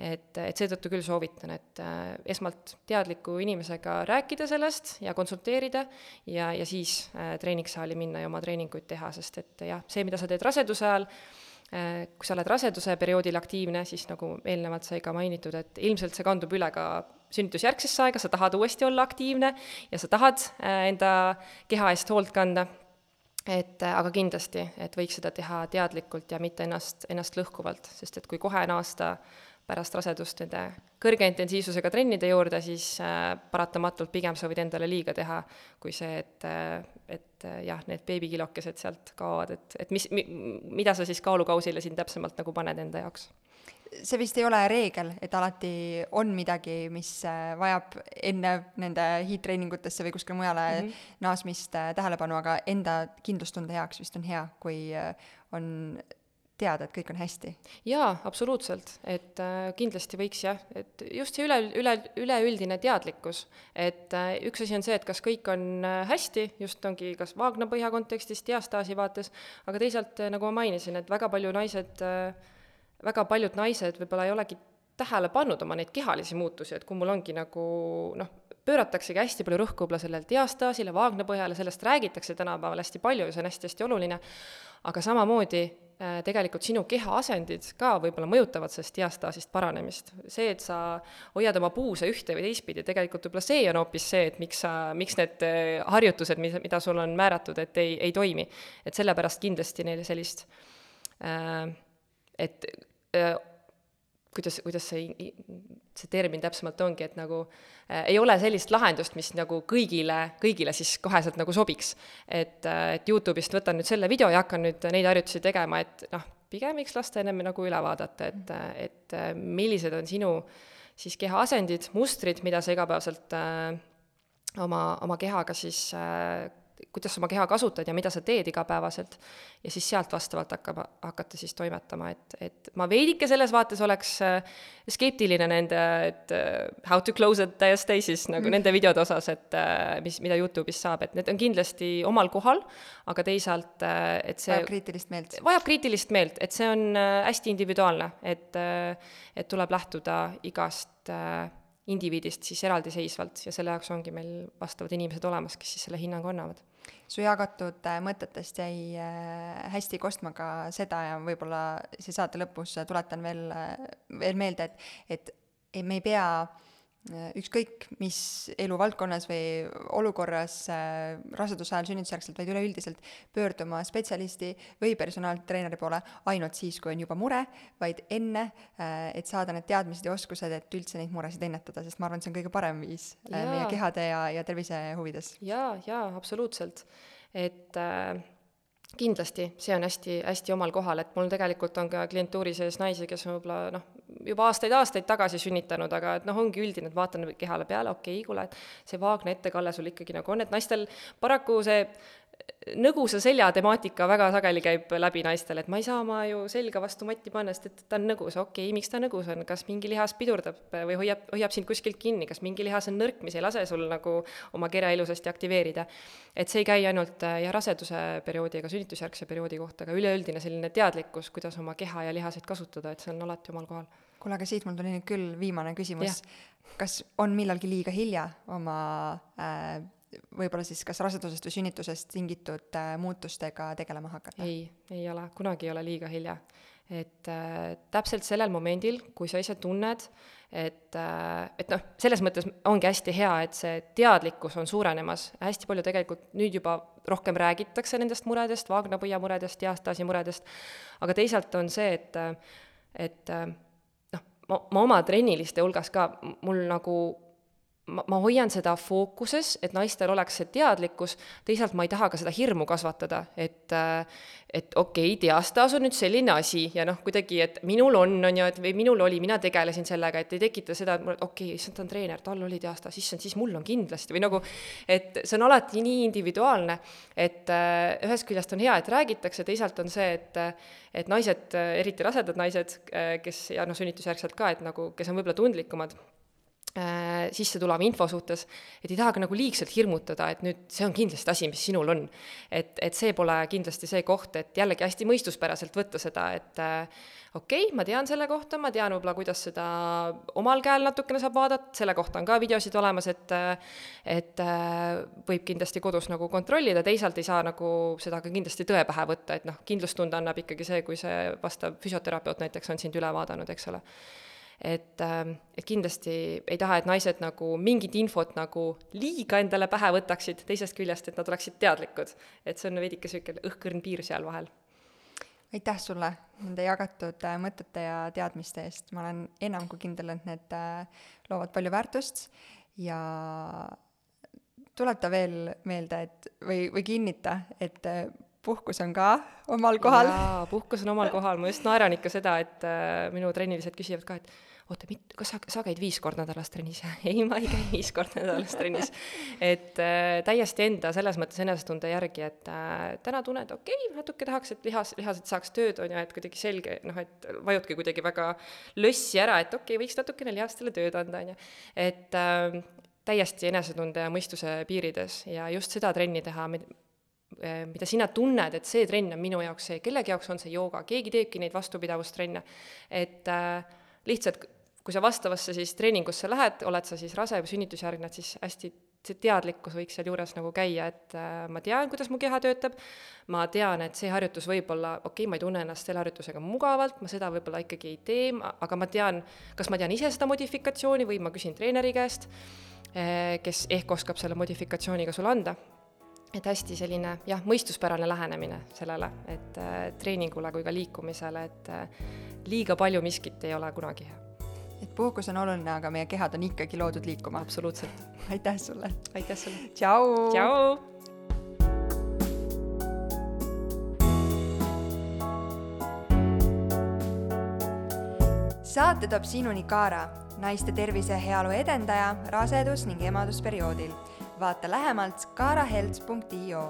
et, et seetõttu küll soovitan, et äh, esmalt teadliku inimesega rääkida sellest ja konsulteerida ja, ja siis äh, treeningsaali minna ja oma treeninguid teha, sest et jah, see, mida sa teed raseduse ajal äh,, kui sa oled raseduse perioodil aktiivne, siis nagu eelnevalt sai ka mainitud, et ilmselt see kandub üle ka sünnitusjärgsesse aega, sa tahad uuesti olla aktiivne ja sa tahad enda keha eest hoolt kanda. Et aga kindlasti, et võiks seda teha teadlikult ja mitte ennast, ennast lõhkuvalt, sest et kui kohe naasta pärast rasedust nende kõrge intensiivsusega trennide juurde, siis äh, paratamatult pigem sa võid endale liiga teha, kui see, et, äh, et äh, jah, need beebikilokesed sealt kaovad, et, et mis mi,, mida sa siis kaalukausile siin täpsemalt nagu paned enda jaoks?
see vist ei ole reegel, et alati on midagi, mis vajab enne nende hiidtreeningutesse või kuskile mujale mm -hmm. naasmist tähelepanu, aga enda kindlustunde heaks vist on hea, kui on teada, et kõik on hästi?
jaa, absoluutselt, et äh, kindlasti võiks jah, et just see üle, üle, üleüldine teadlikkus, et äh, üks asi on see, et kas kõik on äh, hästi, just ongi kas vaagnapõhja kontekstis, diastaasi vaates, aga teisalt, äh, nagu ma mainisin, et väga palju naised äh,, väga paljud naised võib-olla ei olegi tähele pannud oma neid kehalisi muutusi, et kui mul ongi nagu noh, pöörataksegi hästi palju rõhku võib-olla sellele diastaasile, vaagnapõhjale, sellest räägitakse tänapäeval hästi palju ja see on hästi-hästi oluline, aga samamoodi tegelikult sinu kehaasendid ka võib-olla mõjutavad sellest diastaasist paranemist. see, et sa hoiad oma puuse ühte või teistpidi, tegelikult võib-olla see on hoopis see, et miks sa, miks need äh, harjutused, mis, mida sul on määratud, et ei, ei toimi. et sellepärast kindlasti neile sellist äh,, et äh, kuidas, kuidas see, see termin täpsemalt ongi, et nagu äh, ei ole sellist lahendust, mis nagu kõigile, kõigile siis koheselt nagu sobiks. et, äh, et Youtube'ist võtan nüüd selle video ja hakkan nüüd neid harjutusi tegema, et noh, pigem võiks lasta ennem nagu üle vaadata, et, et äh, millised on sinu siis keha asendid, mustrid, mida sa igapäevaselt äh, oma, oma kehaga siis äh, kuidas sa oma keha kasutad ja mida sa teed igapäevaselt, ja siis sealt vastavalt hakkama, hakata siis toimetama, et, et ma veidike selles vaates oleks äh, skeptiline nende, et uh, how to close a diastasis nagu mm. nende videode osas, et uh, mis, mida Youtube'is saab, et need on kindlasti omal kohal, aga teisalt et see
vajab kriitilist meelt.
vajab kriitilist meelt, et see on hästi individuaalne, et et tuleb lähtuda igast indiviidist siis eraldiseisvalt ja selle jaoks ongi meil vastavad inimesed olemas, kes siis selle hinnangu annavad
su jagatud äh, mõtetest jäi äh, hästi kostma ka seda ja võib-olla see saate lõpus tuletan veel, äh, veel meelde, et, et me ei pea ükskõik mis eluvaldkonnas või olukorras äh, raseduse ajal, sünnitusjärgselt, vaid üleüldiselt pöörduma spetsialisti või personaaltreeneri poole ainult siis, kui on juba mure, vaid enne äh,, et saada need teadmised ja oskused, et üldse neid muresid ennetada, sest ma arvan, et see on kõige parem viis äh, meie kehade ja, ja tervise huvides.
jaa, jaa, absoluutselt. et äh kindlasti, see on hästi, hästi omal kohal, et mul tegelikult on ka klientuuri sees naisi, kes on võib-olla noh, juba aastaid-aastaid tagasi sünnitanud, aga et noh, ongi üldine, et vaatan kehale peale, okei okay,, kuule, et see vaagne ettekalle sul ikkagi nagu on, et naistel paraku see nõgusa selja temaatika väga sageli käib läbi naistel, et ma ei saa oma ju selga vastu matti panna, sest et ta on nõgus, okei okay,, miks ta nõgus on, kas mingi lihas pidurdab või hoiab, hoiab sind kuskilt kinni, kas mingi lihas on nõrk, mis ei lase sul nagu oma kere ilusasti aktiveerida. et see ei käi ainult äh, jah, raseduse perioodi ega sünnitusjärgse perioodi kohta, aga üleüldine selline teadlikkus, kuidas oma keha ja lihaseid kasutada, et see on alati omal kohal.
kuule, aga siit mul tuli nüüd küll viimane küsimus. kas on millalgi liiga hilja oma äh, võib-olla siis kas rasedusest või sünnitusest tingitud äh, muutustega tegelema hakata?
ei, ei ole, kunagi ei ole liiga hilja. et äh, täpselt sellel momendil, kui sa ise tunned, et äh,, et noh, selles mõttes ongi hästi hea, et see teadlikkus on suurenemas, hästi palju tegelikult nüüd juba rohkem räägitakse nendest muredest, vaagnapõhja muredest, diastaasi muredest, aga teisalt on see, et, et äh, noh, ma, ma oma trenniliste hulgas ka, mul nagu ma, ma hoian seda fookuses, et naistel oleks see teadlikkus, teisalt ma ei taha ka seda hirmu kasvatada, et et okei okay,, diastaas on nüüd selline asi ja noh, kuidagi, et minul on, on ju, et või minul oli, mina tegelesin sellega, et ei tekita seda, et mul, okei okay,, issand, ta on treener, tal oli diastaas, issand, siis mul on kindlasti või nagu, et see on alati nii individuaalne, et äh, ühest küljest on hea, et räägitakse, teisalt on see, et et naised, eriti rasedad naised, kes ja noh, sünnitusjärgselt ka, et nagu, kes on võib-olla tundlikumad Äh, sisse tuleva info suhtes, et ei taha ka nagu liigselt hirmutada, et nüüd see on kindlasti asi, mis sinul on. et, et see pole kindlasti see koht, et jällegi hästi mõistuspäraselt võtta seda, et äh, okei okay,, ma tean selle kohta, ma tean võib-olla, kuidas seda omal käel natukene saab vaadata, selle kohta on ka videosid olemas, et äh, et äh, võib kindlasti kodus nagu kontrollida, teisalt ei saa nagu seda ka kindlasti tõe pähe võtta, et noh, kindlustunde annab ikkagi see, kui see vastav füsioterapeut näiteks on sind üle vaadanud, eks ole et, ähm, et kindlasti ei taha, et naised nagu mingit infot nagu liiga endale pähe võtaksid, teisest küljest, et nad oleksid teadlikud. et see on veidike niisugune õhkõrn piir seal vahel.
aitäh sulle nende jagatud äh, mõtete ja teadmiste eest, ma olen enam kui kindel, et need äh, loovad palju väärtust ja tuleta veel meelde, et või, või kinnita, et äh, puhkus on ka omal kohal.
jaa, puhkus on omal kohal, ma just naeran ikka seda, et äh, minu trennilised küsivad ka, et oota, mit-, kas sa, sa käid viis korda nädalas trennis? ei, ma ei käi viis korda nädalas trennis. et äh, täiesti enda selles mõttes enesetunde järgi, et äh, täna tunned, okei okay,, natuke tahaks, et lihas, lihased saaks tööd, on ju, et kuidagi selge, noh, et vajudki kuidagi väga lössi ära, et okei okay,, võiks natukene lihastele tööd anda, on ju. et äh, täiesti enesetunde ja mõistuse piirides ja just seda trenni teha, mida sina tunned, et see trenn on minu jaoks see, kellegi jaoks on see jooga, keegi teebki neid vastupidavustrenne, et äh, lihtsalt kui sa vastavasse siis treeningusse lähed, oled sa siis rase või sünnitusjärgne, et siis hästi see teadlikkus võiks sealjuures nagu käia, et äh, ma tean, kuidas mu keha töötab, ma tean, et see harjutus võib olla, okei okay,, ma ei tunne ennast selle harjutusega mugavalt, ma seda võib-olla ikkagi ei tee, aga ma tean, kas ma tean ise seda modifikatsiooni või ma küsin treeneri käest, äh, kes ehk oskab selle modifikatsiooni ka sulle anda et hästi selline jah, mõistuspärane lähenemine sellele, et äh, treeningule kui ka liikumisele, et äh, liiga palju miskit ei ole kunagi hea
et puhkus on oluline, aga meie kehad on ikkagi loodud liikuma.
absoluutselt.
aitäh sulle.
aitäh sulle.
tšau.
tšau.
saate toob sinuni Kaara, naiste tervise ja heaolu edendaja rasedus- ning emadusperioodil. Vaata lähemalt kaarahelts.io